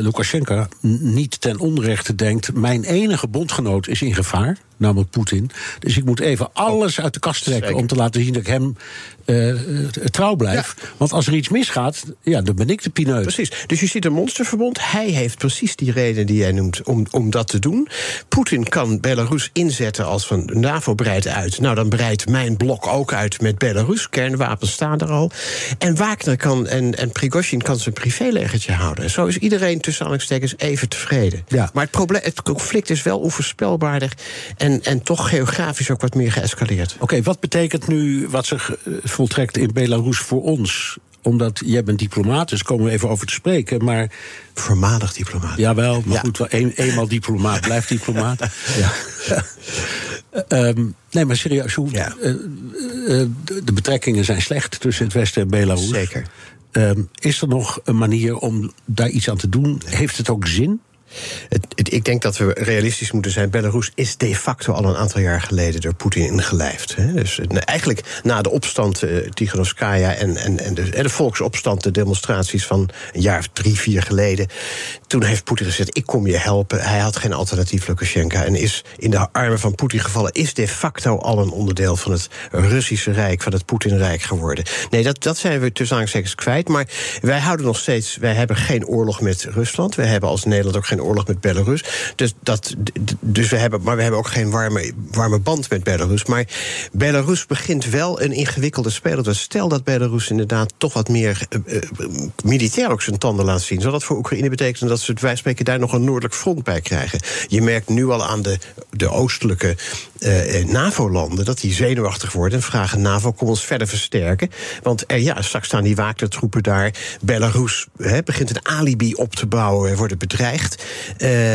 Lukashenko niet ten onrechte denkt... mijn enige bondgenoot is in gevaar, namelijk Poetin. Dus ik moet even alles uit de kast trekken... Zeker. om te laten zien dat ik hem eh, trouw blijf. Want als er iets misgaat, ja, dan ben ik de pineut. Precies. Dus je ziet een monsterverbond. Hij heeft precies die reden die jij noemt om, om dat te doen. Poetin kan Belarus inzetten als van NAVO breidt uit. Nou, dan breidt mijn blok ook uit met Belarus. Kernwapens staan er al. En Wagner kan en, en Prigozhin kan zijn privélegertje houden. Zo is iedereen tussen aanhalingstekens even tevreden. Ja. Maar het, probleem, het conflict is wel onvoorspelbaarder en, en toch geografisch ook wat meer geëscaleerd. Oké, wat betekent nu wat zich voltrekt in Belarus voor ons? Omdat jij bent diplomaat, dus komen we even over te spreken. Maar Voormalig diplomaat. Jawel, maar Ja. goed, wel een, eenmaal diplomaat blijft diplomaat. ja. Ehm, nee, maar serieus, hoe, Ja. eh, de, de betrekkingen zijn slecht tussen het Westen en Belarus. Zeker. Ehm, is er nog een manier om daar iets aan te doen? Heeft het ook zin? Ik denk dat we realistisch moeten zijn. Belarus is de facto al een aantal jaar geleden door Poetin ingelijfd. Hè. Dus eh, eigenlijk na de opstand uh, en, en, en, de, volksopstand, de demonstraties van een jaar of drie, vier geleden. Toen heeft Poetin gezegd: Ik kom je helpen. Hij had geen alternatief, Lukashenko. En is in de armen van Poetin gevallen. Is de facto al een onderdeel van het Russische Rijk, van het Poetinrijk geworden. Nee, dat, dat zijn we tussen aanhalingstekens kwijt. Maar wij houden nog steeds. Wij hebben geen oorlog met Rusland. We hebben als Nederland ook geen oorlog met Belarus. Dus, dat, dus we hebben, maar we hebben ook geen warme, warme band met Belarus. Maar Belarus begint wel een ingewikkelde speler. Dus stel dat Belarus inderdaad toch wat meer uh, uh, militair ook zijn tanden laat zien. Zou dat voor Oekraïne betekenen dat ze, wij spreken, daar nog een noordelijk front bij krijgen? Je merkt nu al aan de, de oostelijke uh, NAVO-landen dat die zenuwachtig worden en vragen: NAVO, kom ons verder versterken. Want er, ja, straks staan die Wagner-troepen daar. Belarus begint een alibi op te bouwen, worden bedreigd. Uh,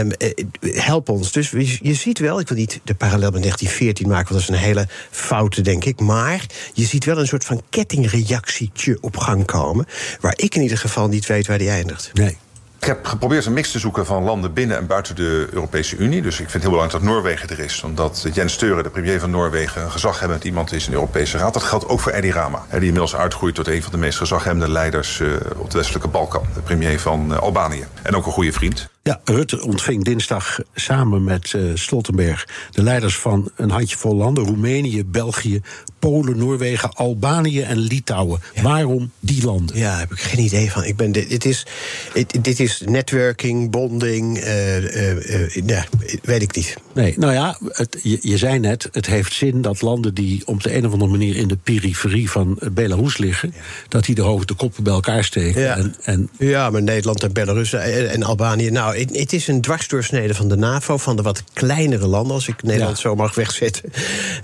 help ons. Dus je ziet wel, ik wil niet de parallel met 1914 maken, want dat is een hele foute, denk ik. Maar je ziet wel een soort van kettingreactietje op gang komen. Waar ik in ieder geval niet weet waar die eindigt. Nee. Ik heb geprobeerd een mix te zoeken van landen binnen en buiten de Europese Unie. Dus ik vind het heel belangrijk dat Noorwegen er is. Omdat Jens Steuren, de premier van Noorwegen, een gezaghebbend iemand is in de Europese Raad. Dat geldt ook voor Edi Rama. Die inmiddels uitgroeit tot een van de meest gezaghebbende leiders op de westelijke Balkan. De premier van Albanië. En ook een goede vriend. Ja, Rutte ontving dinsdag samen met uh, Stoltenberg de leiders van een handjevol landen: Roemenië, België, Polen, Noorwegen, Albanië en Litouwen. Ja. Waarom die landen? Ja, heb ik geen idee van. Ik ben, dit, dit is, dit, dit is netwerking, bonding. Uh, uh, ja, weet ik niet. Nee, nou ja, het, je, je, zei net, het heeft zin dat landen die op de een of andere manier in de periferie van Belarus liggen, ja. dat die de hoofd de koppen bij elkaar steken. Ja, en, en... ja maar Nederland en Belarus en, en Albanië. Nou, het is een dwarsdoorsnede van de NAVO, van de wat kleinere landen, als ik Nederland ja. zo mag wegzetten.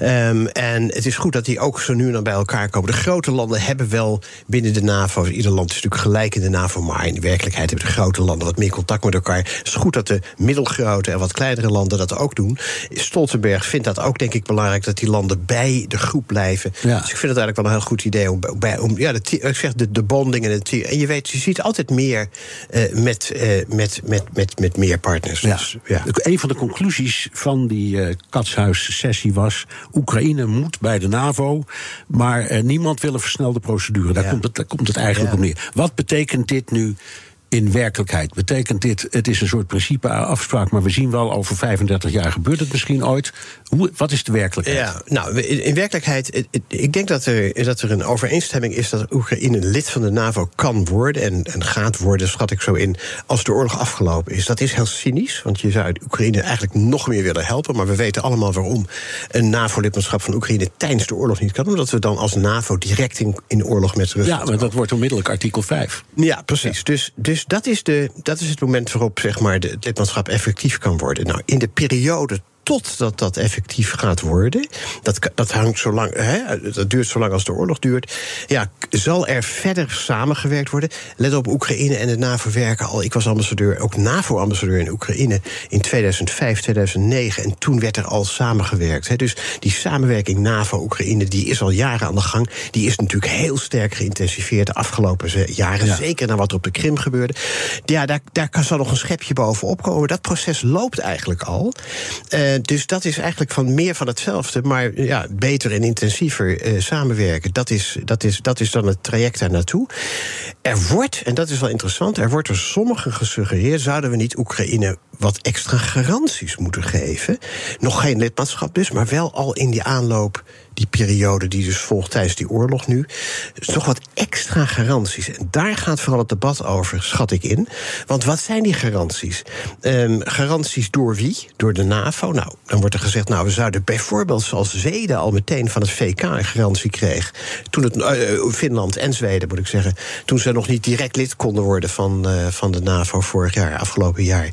Um, en het is goed dat die ook zo nu en dan bij elkaar komen. De grote landen hebben wel binnen de NAVO, ieder land is natuurlijk gelijk in de NAVO, maar in de werkelijkheid hebben de grote landen wat meer contact met elkaar. Het is goed dat de middelgrote en wat kleinere landen dat ook doen. Stoltenberg vindt dat ook, denk ik, belangrijk dat die landen bij de groep blijven. Ja. Dus ik vind het eigenlijk wel een heel goed idee om, bij, om ja, de, ik zeg de, de bonding en het En je weet, je ziet altijd meer uh, met, uh, met, met, met, met meer partners. Ja. Dus, ja. Een van de conclusies van die uh, katshuis-sessie was: Oekraïne moet bij de NAVO, maar uh, niemand wil een versnelde procedure. Daar, ja. komt, het, daar komt het eigenlijk op neer. Wat betekent dit nu? In werkelijkheid? Betekent dit, het is een soort principe-afspraak, maar we zien wel over 35 jaar gebeurt het misschien ooit. Hoe, wat is de werkelijkheid? Ja, nou, in, werkelijkheid, ik denk dat er, dat er een overeenstemming is dat Oekraïne lid van de NAVO kan worden en, en gaat worden, schat ik zo in, als de oorlog afgelopen is. Dat is heel cynisch, want je zou Oekraïne eigenlijk nog meer willen helpen, maar we weten allemaal waarom een NAVO-lidmaatschap van Oekraïne tijdens de oorlog niet kan, omdat we dan als NAVO direct in, in oorlog met Rusland. Ja, maar dat wordt onmiddellijk artikel 5. Ja, precies. Ja. Dus, dus dus dat is, de, dat is het moment waarop zeg maar, het lidmaatschap effectief kan worden. Nou, in de periode totdat dat effectief gaat worden, dat, dat hangt zo lang, hè, dat duurt zo lang als de oorlog duurt. Ja, zal er verder samengewerkt worden? Let op, Oekraïne en de NAVO werken al. Ik was ambassadeur, ook NAVO-ambassadeur in Oekraïne in 2005, 2009. En toen werd er al samengewerkt. Hè. Dus die samenwerking NAVO-Oekraïne, die is al jaren aan de gang. Die is natuurlijk heel sterk geïntensiveerd de afgelopen jaren. Ja. Zeker na wat er op de Krim gebeurde. Ja, daar, daar kan zal nog een schepje bovenop komen. Dat proces loopt eigenlijk al. Uh, dus dat is eigenlijk van meer van hetzelfde, maar ja, beter en intensiever uh, samenwerken. Dat is, dat, is, dat is dan het traject daar naartoe. Er wordt, en dat is wel interessant, er wordt door sommigen gesuggereerd: zouden we niet Oekraïne wat extra garanties moeten geven? Nog geen lidmaatschap dus, maar wel al in die aanloop die periode die dus volgt tijdens die oorlog nu. Dus toch wat extra garanties. En daar gaat vooral het debat over, schat ik in. Want wat zijn die garanties? Um, garanties door wie? Door de NAVO? Nou, dan wordt er gezegd, nou, we zouden bijvoorbeeld zoals Zweden al meteen van het VK een garantie kreeg. Toen het uh, Finland en Zweden, moet ik zeggen, toen ze nog niet direct lid konden worden van, uh, van de NAVO vorig jaar, afgelopen jaar.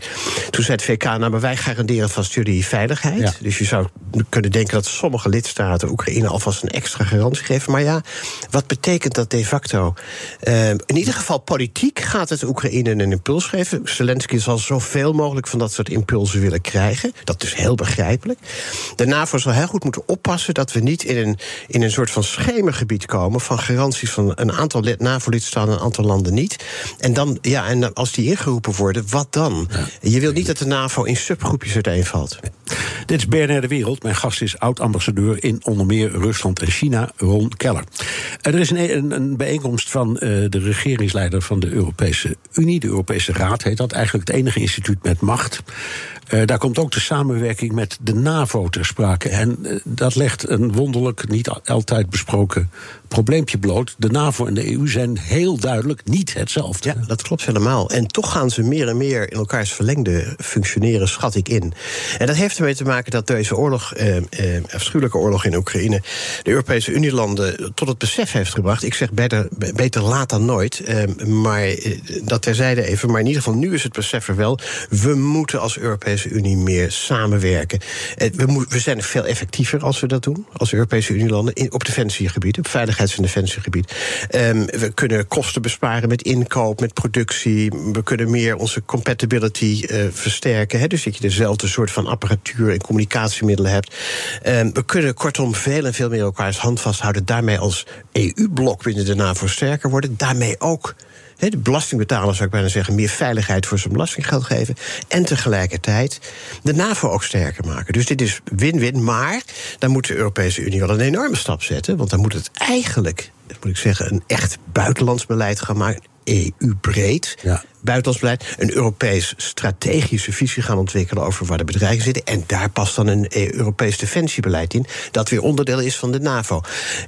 Toen zei het VK, nou, maar wij garanderen vast jullie veiligheid. Ja. Dus je zou kunnen denken dat sommige lidstaten Oekraïne alvast een extra garantie geven. Maar ja, wat betekent dat de facto? Uh, in ieder geval politiek gaat het Oekraïne een impuls geven. Zelensky zal zoveel mogelijk van dat soort impulsen willen krijgen. Dat is heel begrijpelijk. De NAVO zal heel goed moeten oppassen dat we niet in een, in een soort van schemergebied komen van garanties van een aantal NAVO-lidstaten en een aantal landen niet. En dan, ja, en als die ingeroepen worden, wat dan? Je wilt niet dat de NAVO in subgroepjes uiteenvalt. Dit is BNR De Wereld. Mijn gast is oud-ambassadeur in onder meer Rusland en China, Ron Keller. Er is een, een, een bijeenkomst van eh, de regeringsleider van de Europese Unie, de Europese Raad heet dat, eigenlijk het enige instituut met macht. Uh, daar komt ook de samenwerking met de NAVO ter sprake. En uh, dat legt een wonderlijk, niet altijd besproken probleempje bloot. De NAVO en de EU zijn heel duidelijk niet hetzelfde. Ja, dat klopt helemaal. En toch gaan ze meer en meer in elkaars verlengde functioneren, schat ik in. En dat heeft ermee te maken dat deze oorlog, eh, eh, afschuwelijke oorlog in Oekraïne, de Europese Unielanden tot het besef heeft gebracht. Ik zeg beter, beter laat dan nooit. Eh, maar eh, dat terzijde even. Maar in ieder geval, nu is het besef er wel. We moeten als Europese Unie meer samenwerken. Eh, we, we, zijn veel effectiever als we dat doen, als Europese Unielanden, op defensiegebied, op veiligheids- en defensiegebied. Um, we kunnen kosten besparen met inkoop, met productie. We kunnen meer onze compatibility uh, versterken. Dus dat je dezelfde soort van apparatuur en communicatiemiddelen hebt. Um, we kunnen kortom veel en veel meer elkaars hand vasthouden. Daarmee als EU-blok binnen de NAVO sterker worden. Daarmee ook de belastingbetaler, zou ik bijna zeggen, meer veiligheid voor zijn belastinggeld geven. En tegelijkertijd de NAVO ook sterker maken. Dus dit is win-win. Maar dan moet de Europese Unie wel een enorme stap zetten. Want dan moet het eigenlijk, moet ik zeggen, een echt buitenlands beleid gaan maken. EU-breed. Ja buitenlands beleid, een Europees strategische visie gaan ontwikkelen over waar de bedrijven zitten. En daar past dan een Europees defensiebeleid in, dat weer onderdeel is van de NAVO.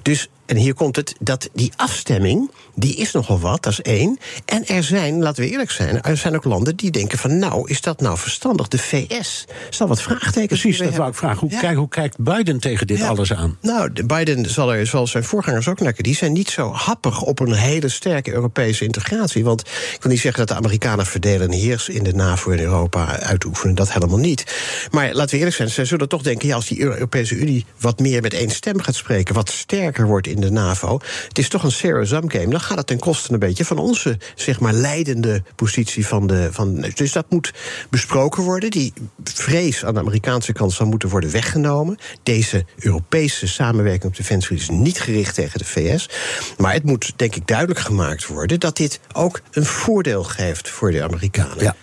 Dus en hier komt het, dat die afstemming, die is nogal wat, dat is één. En er zijn, laten we eerlijk zijn, er zijn ook landen die denken van... nou, is dat nou verstandig? De VS zal wat vraagtekens Precies, dat wou ik vragen. Hoe, ja. kijk, hoe kijkt Biden tegen dit ja. alles aan? Nou, Biden zal er, zoals zijn voorgangers ook naar Die zijn niet zo happig op een hele sterke Europese integratie. Want ik wil niet zeggen dat de Amerikanen verdelen en heers in de NAVO in Europa uitoefenen. Dat helemaal niet. Maar laten we eerlijk zijn, ze zullen toch denken... ja, als die Europese Unie wat meer met één stem gaat spreken... wat sterker wordt in de NAVO... het is toch een zero-sum game... dan gaat het ten koste een beetje van onze, zeg maar, leidende positie van de... Van, dus dat moet besproken worden. Die vrees aan de Amerikaanse kant zal moeten worden weggenomen. Deze Europese samenwerking op defensie is niet gericht tegen de VS. Maar het moet, denk ik, duidelijk gemaakt worden... dat dit ook een voordeel geeft voor de Amerikanen. Ja.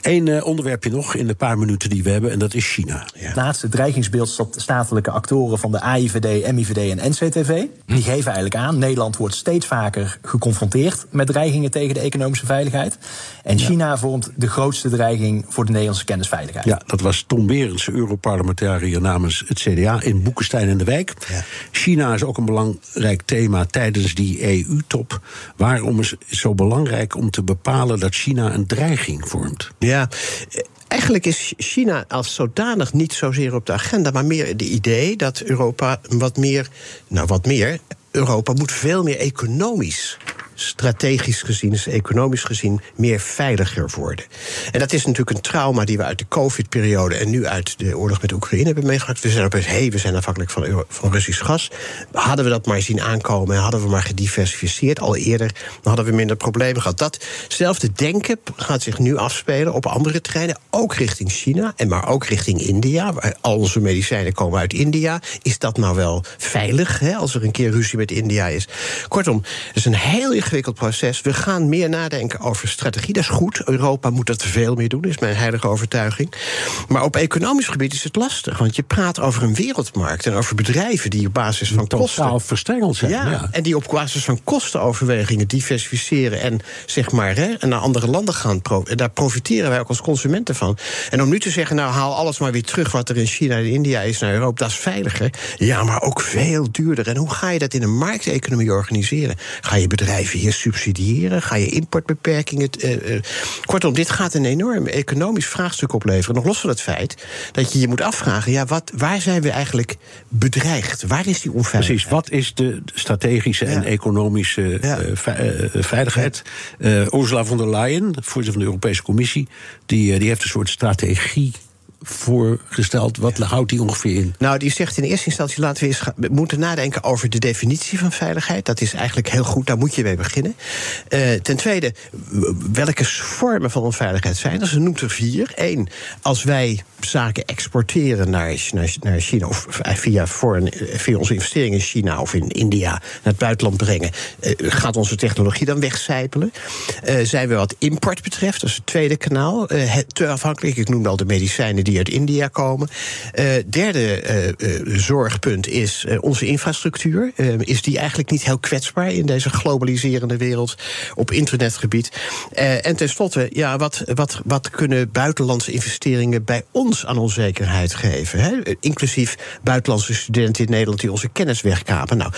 Eén uh, onderwerpje nog in de paar minuten die we hebben, en dat is China. Ja. Naast het dreigingsbeeld statelijke actoren van de AIVD, MIVD en NCTV... Hm. die geven eigenlijk aan, Nederland wordt steeds vaker geconfronteerd... met dreigingen tegen de economische veiligheid. En China vormt de grootste dreiging voor de Nederlandse kennisveiligheid. Ja, dat was Tom Berends, Europarlementariër namens het CDA... in Boekenstein in de Wijk. Ja. China is ook een belangrijk thema tijdens die EU-top. Waarom is het zo belangrijk om te bepalen dat China een dreiging vormt? Ja, Eigenlijk is China als zodanig niet zozeer op de agenda, maar meer het idee dat Europa wat meer, nou wat meer, Europa moet veel meer economisch strategisch gezien, dus economisch gezien, meer veiliger worden. En dat is natuurlijk een trauma die we uit de COVID-periode en nu uit de oorlog met Oekraïne hebben meegemaakt. We zijn opeens, hé, hey, we zijn afhankelijk van, van Russisch gas. Hadden we dat maar zien aankomen en hadden we maar gediversifieerd al eerder, dan hadden we minder problemen gehad. Datzelfde denken gaat zich nu afspelen op andere terreinen, ook richting China en maar ook richting India. Al onze medicijnen komen uit India. Is dat nou wel veilig hè, als er een keer ruzie met India is? Kortom, het is een heel ingewikkeld proces. We gaan meer nadenken over strategie. Dat is goed. Europa moet dat veel meer doen, is mijn heilige overtuiging. Maar op economisch gebied is het lastig. Want je praat over een wereldmarkt en over bedrijven die op basis van kosten. Totaal verstrengeld zijn. Ja, ja, En die op basis van kostenoverwegingen diversificeren en zeg maar hè, naar andere landen gaan. En daar profiteren wij ook als consumenten van. En om nu te zeggen, nou haal alles maar weer terug wat er in China en India is naar Europa, dat is veiliger. Ja, maar ook veel duurder. En hoe ga je dat in een markteconomie organiseren? Ga je bedrijven hier subsidiëren? Ga je importbeperkingen. Uh, uh, kortom, dit gaat een enorm economisch vraagstuk opleveren. Nog los van het feit dat je je moet afvragen: ja, wat, waar zijn we eigenlijk bedreigd? Waar is die onveiligheid? Precies, wat is de strategische ja. en economische ja. uh, veiligheid? Ursula von der Leyen, voorzitter van de Europese Commissie, die, die heeft een soort strategie voorgesteld. Wat houdt die ongeveer in? Nou, die zegt in eerste instantie laten we eens gaan, we moeten nadenken over de definitie van veiligheid. Dat is eigenlijk heel goed, daar moet je mee beginnen. Uh, ten tweede, welke vormen van onveiligheid zijn er? Ze noemt er vier. Eén, als wij zaken exporteren naar, naar, naar China, of via, foreign, via onze investeringen in China of in India naar het buitenland brengen, uh, gaat onze technologie dan wegcijpelen? Uh, zijn we wat import betreft, dat is het tweede kanaal, te afhankelijk. Ik noem al de medicijnen die uit India komen. derde zorgpunt is onze infrastructuur. is die eigenlijk niet heel kwetsbaar in deze globaliserende wereld op internetgebied? en tenslotte, ja, wat, wat, wat kunnen buitenlandse investeringen bij ons aan onzekerheid geven? Hè? Inclusief buitenlandse studenten in Nederland die onze kennis wegkapen. Nou,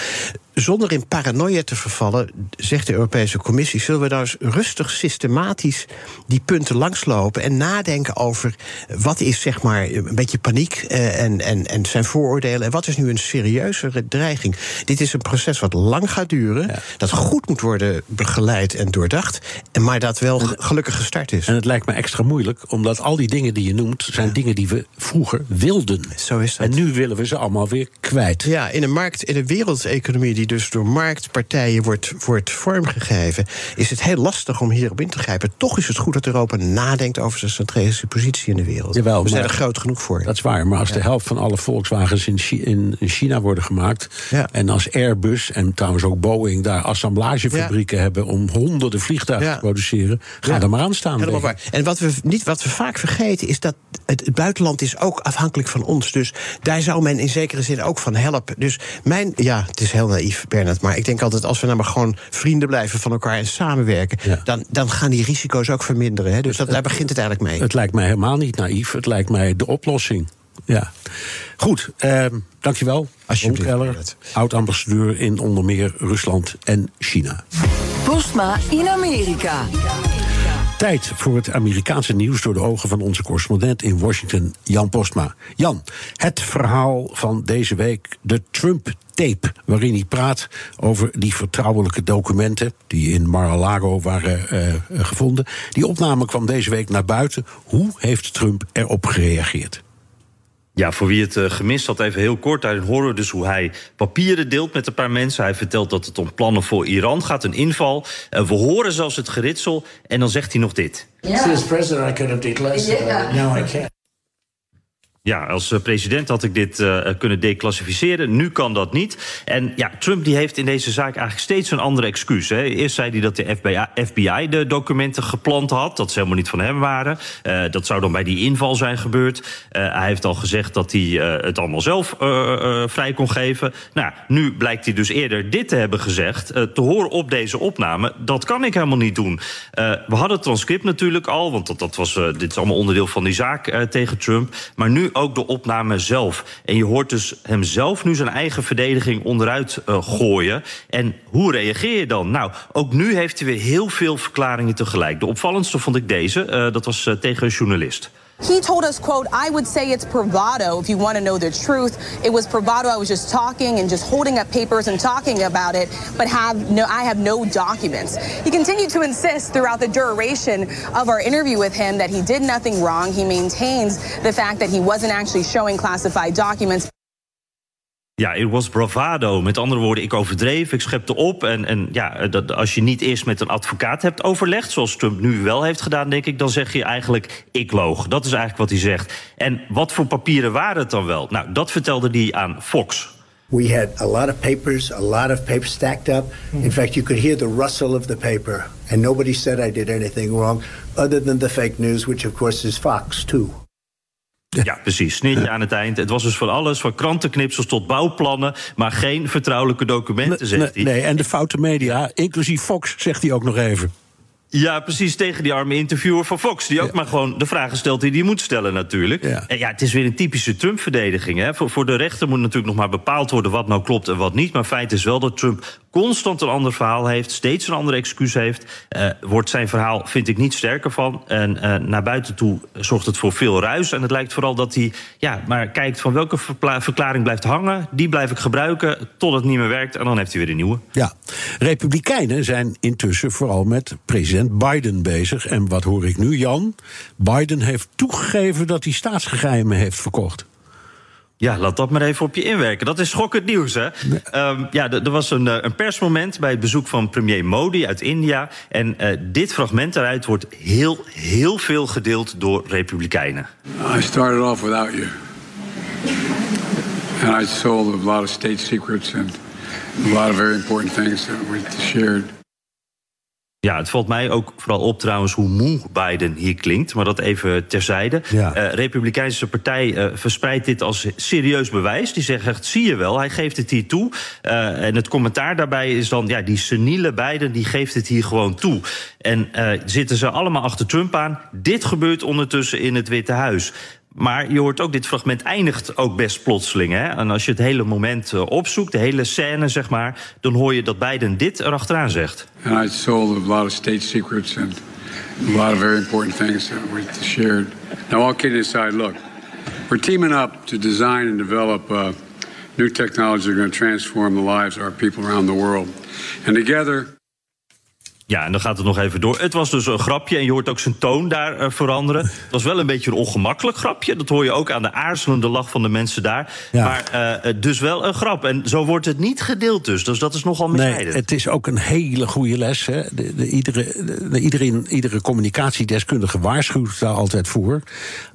zonder in paranoia te vervallen, zegt de Europese Commissie, zullen we nou eens rustig systematisch die punten langslopen en nadenken over wat is zeg maar een beetje paniek eh, en, en, en zijn vooroordelen en wat is nu een serieuzere dreiging. Dit is een proces wat lang gaat duren, dat goed moet worden begeleid en doordacht, en maar dat wel gelukkig gestart is. En het lijkt me extra moeilijk, omdat al die dingen die je noemt zijn dingen die we vroeger wilden. Zo is dat. En nu willen we ze allemaal weer kwijt. Ja, in een markt, in een wereldeconomie die dus door marktpartijen wordt, wordt vormgegeven, is het heel lastig om hierop in te grijpen. Toch is het goed dat Europa nadenkt over zijn strategische positie in de wereld. Jawel, We zijn er groot genoeg voor. Dat is waar, maar als de helft van alle Volkswagens in, Chi in China worden gemaakt. Ja. en als Airbus en trouwens ook Boeing daar assemblagefabrieken hebben om honderden vliegtuigen te produceren, ga er maar aan staan. Helemaal waar. En wat we, niet, wat we vaak vergeten is dat het, het buitenland is ook afhankelijk van ons. Dus daar zou men in zekere zin ook van helpen. Dus mijn, ja, het is heel naïef, Bernard, maar ik denk altijd als we nou maar gewoon vrienden blijven van elkaar en samenwerken, Ja. dan, dan gaan die risico's ook verminderen. Hè? Dus dat, daar begint het eigenlijk mee. Het lijkt mij helemaal niet naïef. Het lijkt mij de oplossing. Ja. Goed, ehm, dankjewel. Alsjeblieft, Keller, oud-ambassadeur in onder meer Rusland en China. Postma in Amerika. Tijd voor het Amerikaanse nieuws door de ogen van onze correspondent in Washington, Jan Postma. Jan, het verhaal van deze week, de Trump-tape, waarin hij praat over die vertrouwelijke documenten die in Mar-a-Lago waren eh, eh, gevonden. Die opname kwam deze week naar buiten. Hoe heeft Trump erop gereageerd? Ja, voor wie het eh, gemist had, even heel kort. Daarin horen we dus hoe hij papieren deelt met een paar mensen. Hij vertelt dat het om plannen voor Iran gaat, een inval. Eh, we horen zelfs het geritsel en dan zegt hij nog dit. As president, I could have did less. Yeah. Now I can't. Ja, als eh, president had ik dit eh, kunnen declassificeren. Nu kan dat niet. En ja, Trump die heeft in deze zaak eigenlijk steeds een andere excuus. Hè. Eerst zei hij dat de FBI, de documenten geplant had. Dat ze helemaal niet van hem waren. Eh, dat zou dan bij die inval zijn gebeurd. Eh, hij heeft al gezegd dat hij eh, het allemaal zelf eh, eh, vrij kon geven. Nou, nu blijkt hij dus eerder dit te hebben gezegd. eh, te horen op deze opname. Dat kan ik helemaal niet doen. Eh, we hadden het transcript natuurlijk al. Want dat, dat was, eh, dit is allemaal onderdeel van die zaak eh, tegen Trump. Maar nu ook de opname zelf. En je hoort dus hem zelf nu zijn eigen verdediging onderuit eh, gooien. En hoe reageer je dan? Nou, ook nu heeft hij weer heel veel verklaringen tegelijk. De opvallendste vond ik deze. eh, dat was eh, tegen een journalist. He told us, quote, I would say it's bravado if you want to know the truth. It was bravado. I was just talking and just holding up papers and talking about it, but have no I have no documents. He continued to insist throughout the duration of our interview with him that he did nothing wrong. He maintains the fact that he wasn't actually showing classified documents. Ja, it was bravado. Met andere woorden, ik overdreef, ik schepte op. En, en ja, dat, als je niet eerst met een advocaat hebt overlegd, zoals Trump nu wel heeft gedaan, denk ik, dan zeg je eigenlijk: ik loog. Dat is eigenlijk wat hij zegt. En wat voor papieren waren het dan wel? Nou, dat vertelde hij aan Fox. We had a lot of papers, a lot of papers stacked up. In fact, you could hear the rustle of the paper. And nobody said I did anything wrong, other than the fake news, which of course is Fox, too. Ja, precies. Snitje aan het eind. Het was dus van alles, van krantenknipsels tot bouwplannen, maar geen vertrouwelijke documenten, zegt Nee, hij. nee, en de foute media, inclusief Fox, zegt hij ook nog even. Ja, precies tegen die arme interviewer van Fox. Die ook maar gewoon de vragen stelt die hij moet stellen natuurlijk. Ja. En ja, het is weer een typische Trump-verdediging. Voor, voor de rechter moet natuurlijk nog maar bepaald worden... wat nou klopt en wat niet. Maar feit is wel dat Trump constant een ander verhaal heeft, steeds een andere excuus heeft, uh, wordt zijn verhaal, vind ik, niet sterker van. En uh, naar buiten toe zorgt het voor veel ruis. En het lijkt vooral dat hij ja, maar kijkt van welke verklaring blijft hangen. Die blijf ik gebruiken tot het niet meer werkt. En dan heeft hij weer een nieuwe. Ja, Republikeinen zijn intussen vooral met president Biden bezig. En wat hoor ik nu, Jan? Biden heeft toegegeven dat hij staatsgeheimen heeft verkocht. Ja, laat dat maar even op je inwerken. Dat is schokkend nieuws, hè? Um, ja, er was een, eh, een, persmoment bij het bezoek van premier Modi uit India. En uh, dit fragment daaruit wordt heel, heel veel gedeeld door republikeinen. I started off without you. And I sold a lot of state secrets and a lot of very important things that we shared. Ja, het valt mij ook vooral op trouwens hoe moe Biden hier klinkt. Maar dat even terzijde. Ja. Uh, Republikeinse partij uh, verspreidt dit als serieus bewijs. Die zegt echt, zie je wel, hij geeft het hier toe. Uh, en het commentaar daarbij is dan, ja, die seniele Biden... die geeft het hier gewoon toe. En zitten ze allemaal achter Trump aan. Dit gebeurt ondertussen in het Witte Huis. Maar je hoort ook, dit fragment eindigt ook best plotseling. Hè? En als je het hele moment uh, opzoekt, de hele scène, zeg maar... dan hoor je dat Biden dit erachteraan zegt. And I sold a lot of state secrets and a lot of very important things that we shared. Now, all kidding aside, look, we're teaming up to design and develop uh, new technology that are going to transform the lives of our people around the world. And together... Ja, en dan gaat het nog even door. Het was dus een grapje en je hoort ook zijn toon daar uh, veranderen. Het was wel een beetje een ongemakkelijk grapje. Dat hoor je ook aan de aarzelende lach van de mensen daar. Ja. Maar uh, dus wel een grap. En zo wordt het niet gedeeld dus. Dus dat is nogal misleidend. Nee, het is ook een hele goede les. Hè. De, de, iedere, de, iedereen, iedere communicatiedeskundige waarschuwt daar altijd voor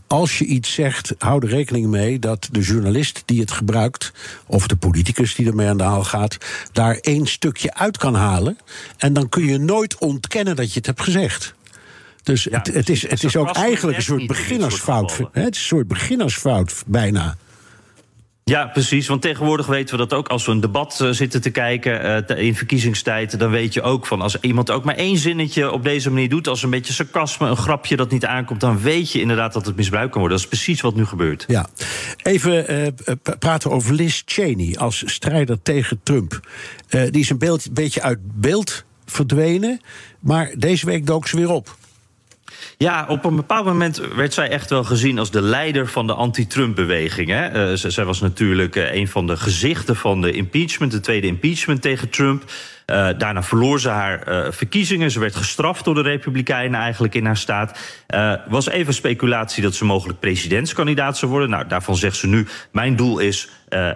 als je iets zegt, hou er rekening mee dat de journalist die het gebruikt, of de politicus die ermee aan de haal gaat, daar één stukje uit kan halen. En dan kun je nooit ontkennen dat je het hebt gezegd. Dus Ja, het, het, is, het is ook eigenlijk een soort beginnersfout. Het is een soort beginnersfout, bijna. Ja, precies. Want tegenwoordig weten we dat ook als we een debat uh, zitten te kijken te, in verkiezingstijd. Dan weet je ook van als iemand ook maar één zinnetje op deze manier doet. Als een beetje sarcasme, een grapje dat niet aankomt. Dan weet je inderdaad dat het misbruikt kan worden. Dat is precies wat nu gebeurt. Ja. Even uh, praten over Liz Cheney als strijder tegen Trump. die is een beeld, beetje uit beeld verdwenen. Maar deze week dook ze weer op. Ja, op een bepaald moment werd zij echt wel gezien als de leider van de anti-Trump-beweging. Uh, zij was natuurlijk uh, een van de gezichten van de impeachment, de tweede impeachment tegen Trump. Uh, daarna verloor ze haar uh, verkiezingen. Ze werd gestraft door de Republikeinen eigenlijk in haar staat. Uh, was even speculatie dat ze mogelijk presidentskandidaat zou worden. Nou, daarvan zegt ze nu: Mijn doel is.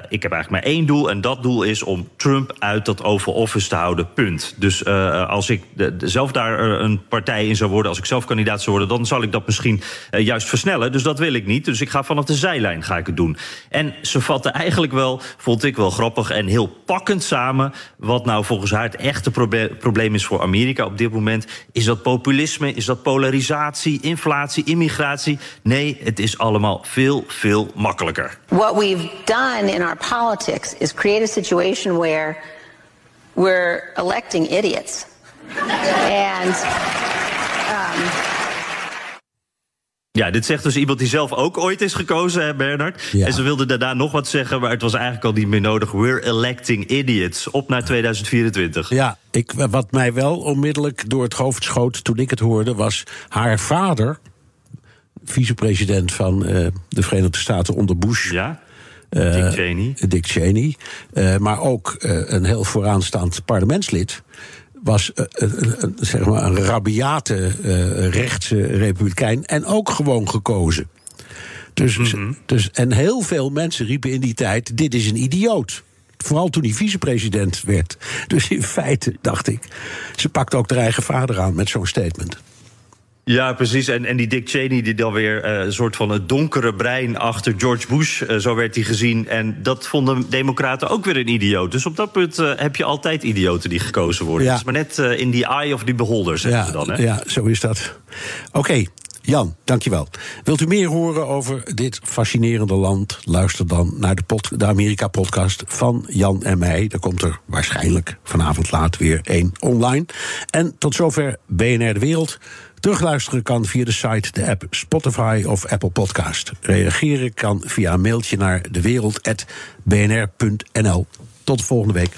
Ik heb eigenlijk maar één doel. En dat doel is om Trump uit dat Oval Office te houden. Punt. Dus als ik zelf daar een partij in zou worden, als ik zelf kandidaat zou worden, dan zal ik dat misschien juist versnellen. Dus dat wil ik niet. Dus ik ga vanaf de zijlijn ga ik het doen. En ze vatte eigenlijk wel, vond ik wel grappig en heel pakkend samen. Wat nou volgens haar het echte proble probleem is voor Amerika op dit moment. Is dat populisme? Is dat polarisatie, inflatie, immigratie? Nee, het is allemaal veel, veel makkelijker. What we've done in our politics is create a situation where we're electing idiots. and um, Ja, dit zegt dus iemand die zelf ook ooit is gekozen, hè, Bernard. Ja. En ze wilde daarna nog wat zeggen, maar het was eigenlijk al niet meer nodig. We're electing idiots. Op naar 2024. Ja, ik, wat mij wel onmiddellijk door het hoofd schoot toen ik het hoorde, was haar vader, vicepresident van uh, de Verenigde Staten onder Bush. Ja. Uh, Dick Cheney. Dick Cheney. Uh, maar ook een heel vooraanstaand parlementslid was uh, uh, zeg maar een rabiate rechtse republikein en ook gewoon gekozen. Dus, mm -hmm. dus, en heel veel mensen riepen in die tijd: dit is een idioot. Vooral toen hij vicepresident werd. Dus in feite dacht ik, ze pakt ook haar eigen vader aan met zo'n statement. Ja, precies. En, en die Dick Cheney, die dan weer een uh, soort van het donkere brein achter George Bush, uh, zo werd hij gezien. En dat vonden Democraten ook weer een idioot. Dus op dat punt uh, heb je altijd idioten die gekozen worden. Ja. Het is maar net in die eye of die beholder, zeggen ja, ze dan. Hè? Ja, zo is dat. Oké. Okay. Jan, dankjewel. Wilt u meer horen over dit fascinerende land? Luister dan naar de, pod, de Amerika-podcast van Jan en mij. Daar komt er waarschijnlijk vanavond laat weer één online. En tot zover BNR De Wereld. Terugluisteren kan via de site, de app Spotify of Apple Podcast. Reageren kan via een mailtje naar dewereld.bnr.nl. Tot volgende week.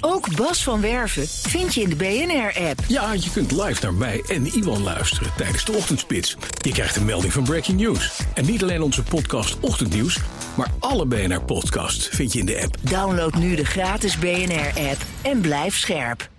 Ook Bas van Werven vind je in de BNR-app. Ja, je kunt live naar mij en Iwan luisteren tijdens de ochtendspits. Je krijgt een melding van Breaking News. En niet alleen onze podcast Ochtendnieuws, maar alle BNR-podcasts vind je in de app. Download nu de gratis BNR-app en blijf scherp.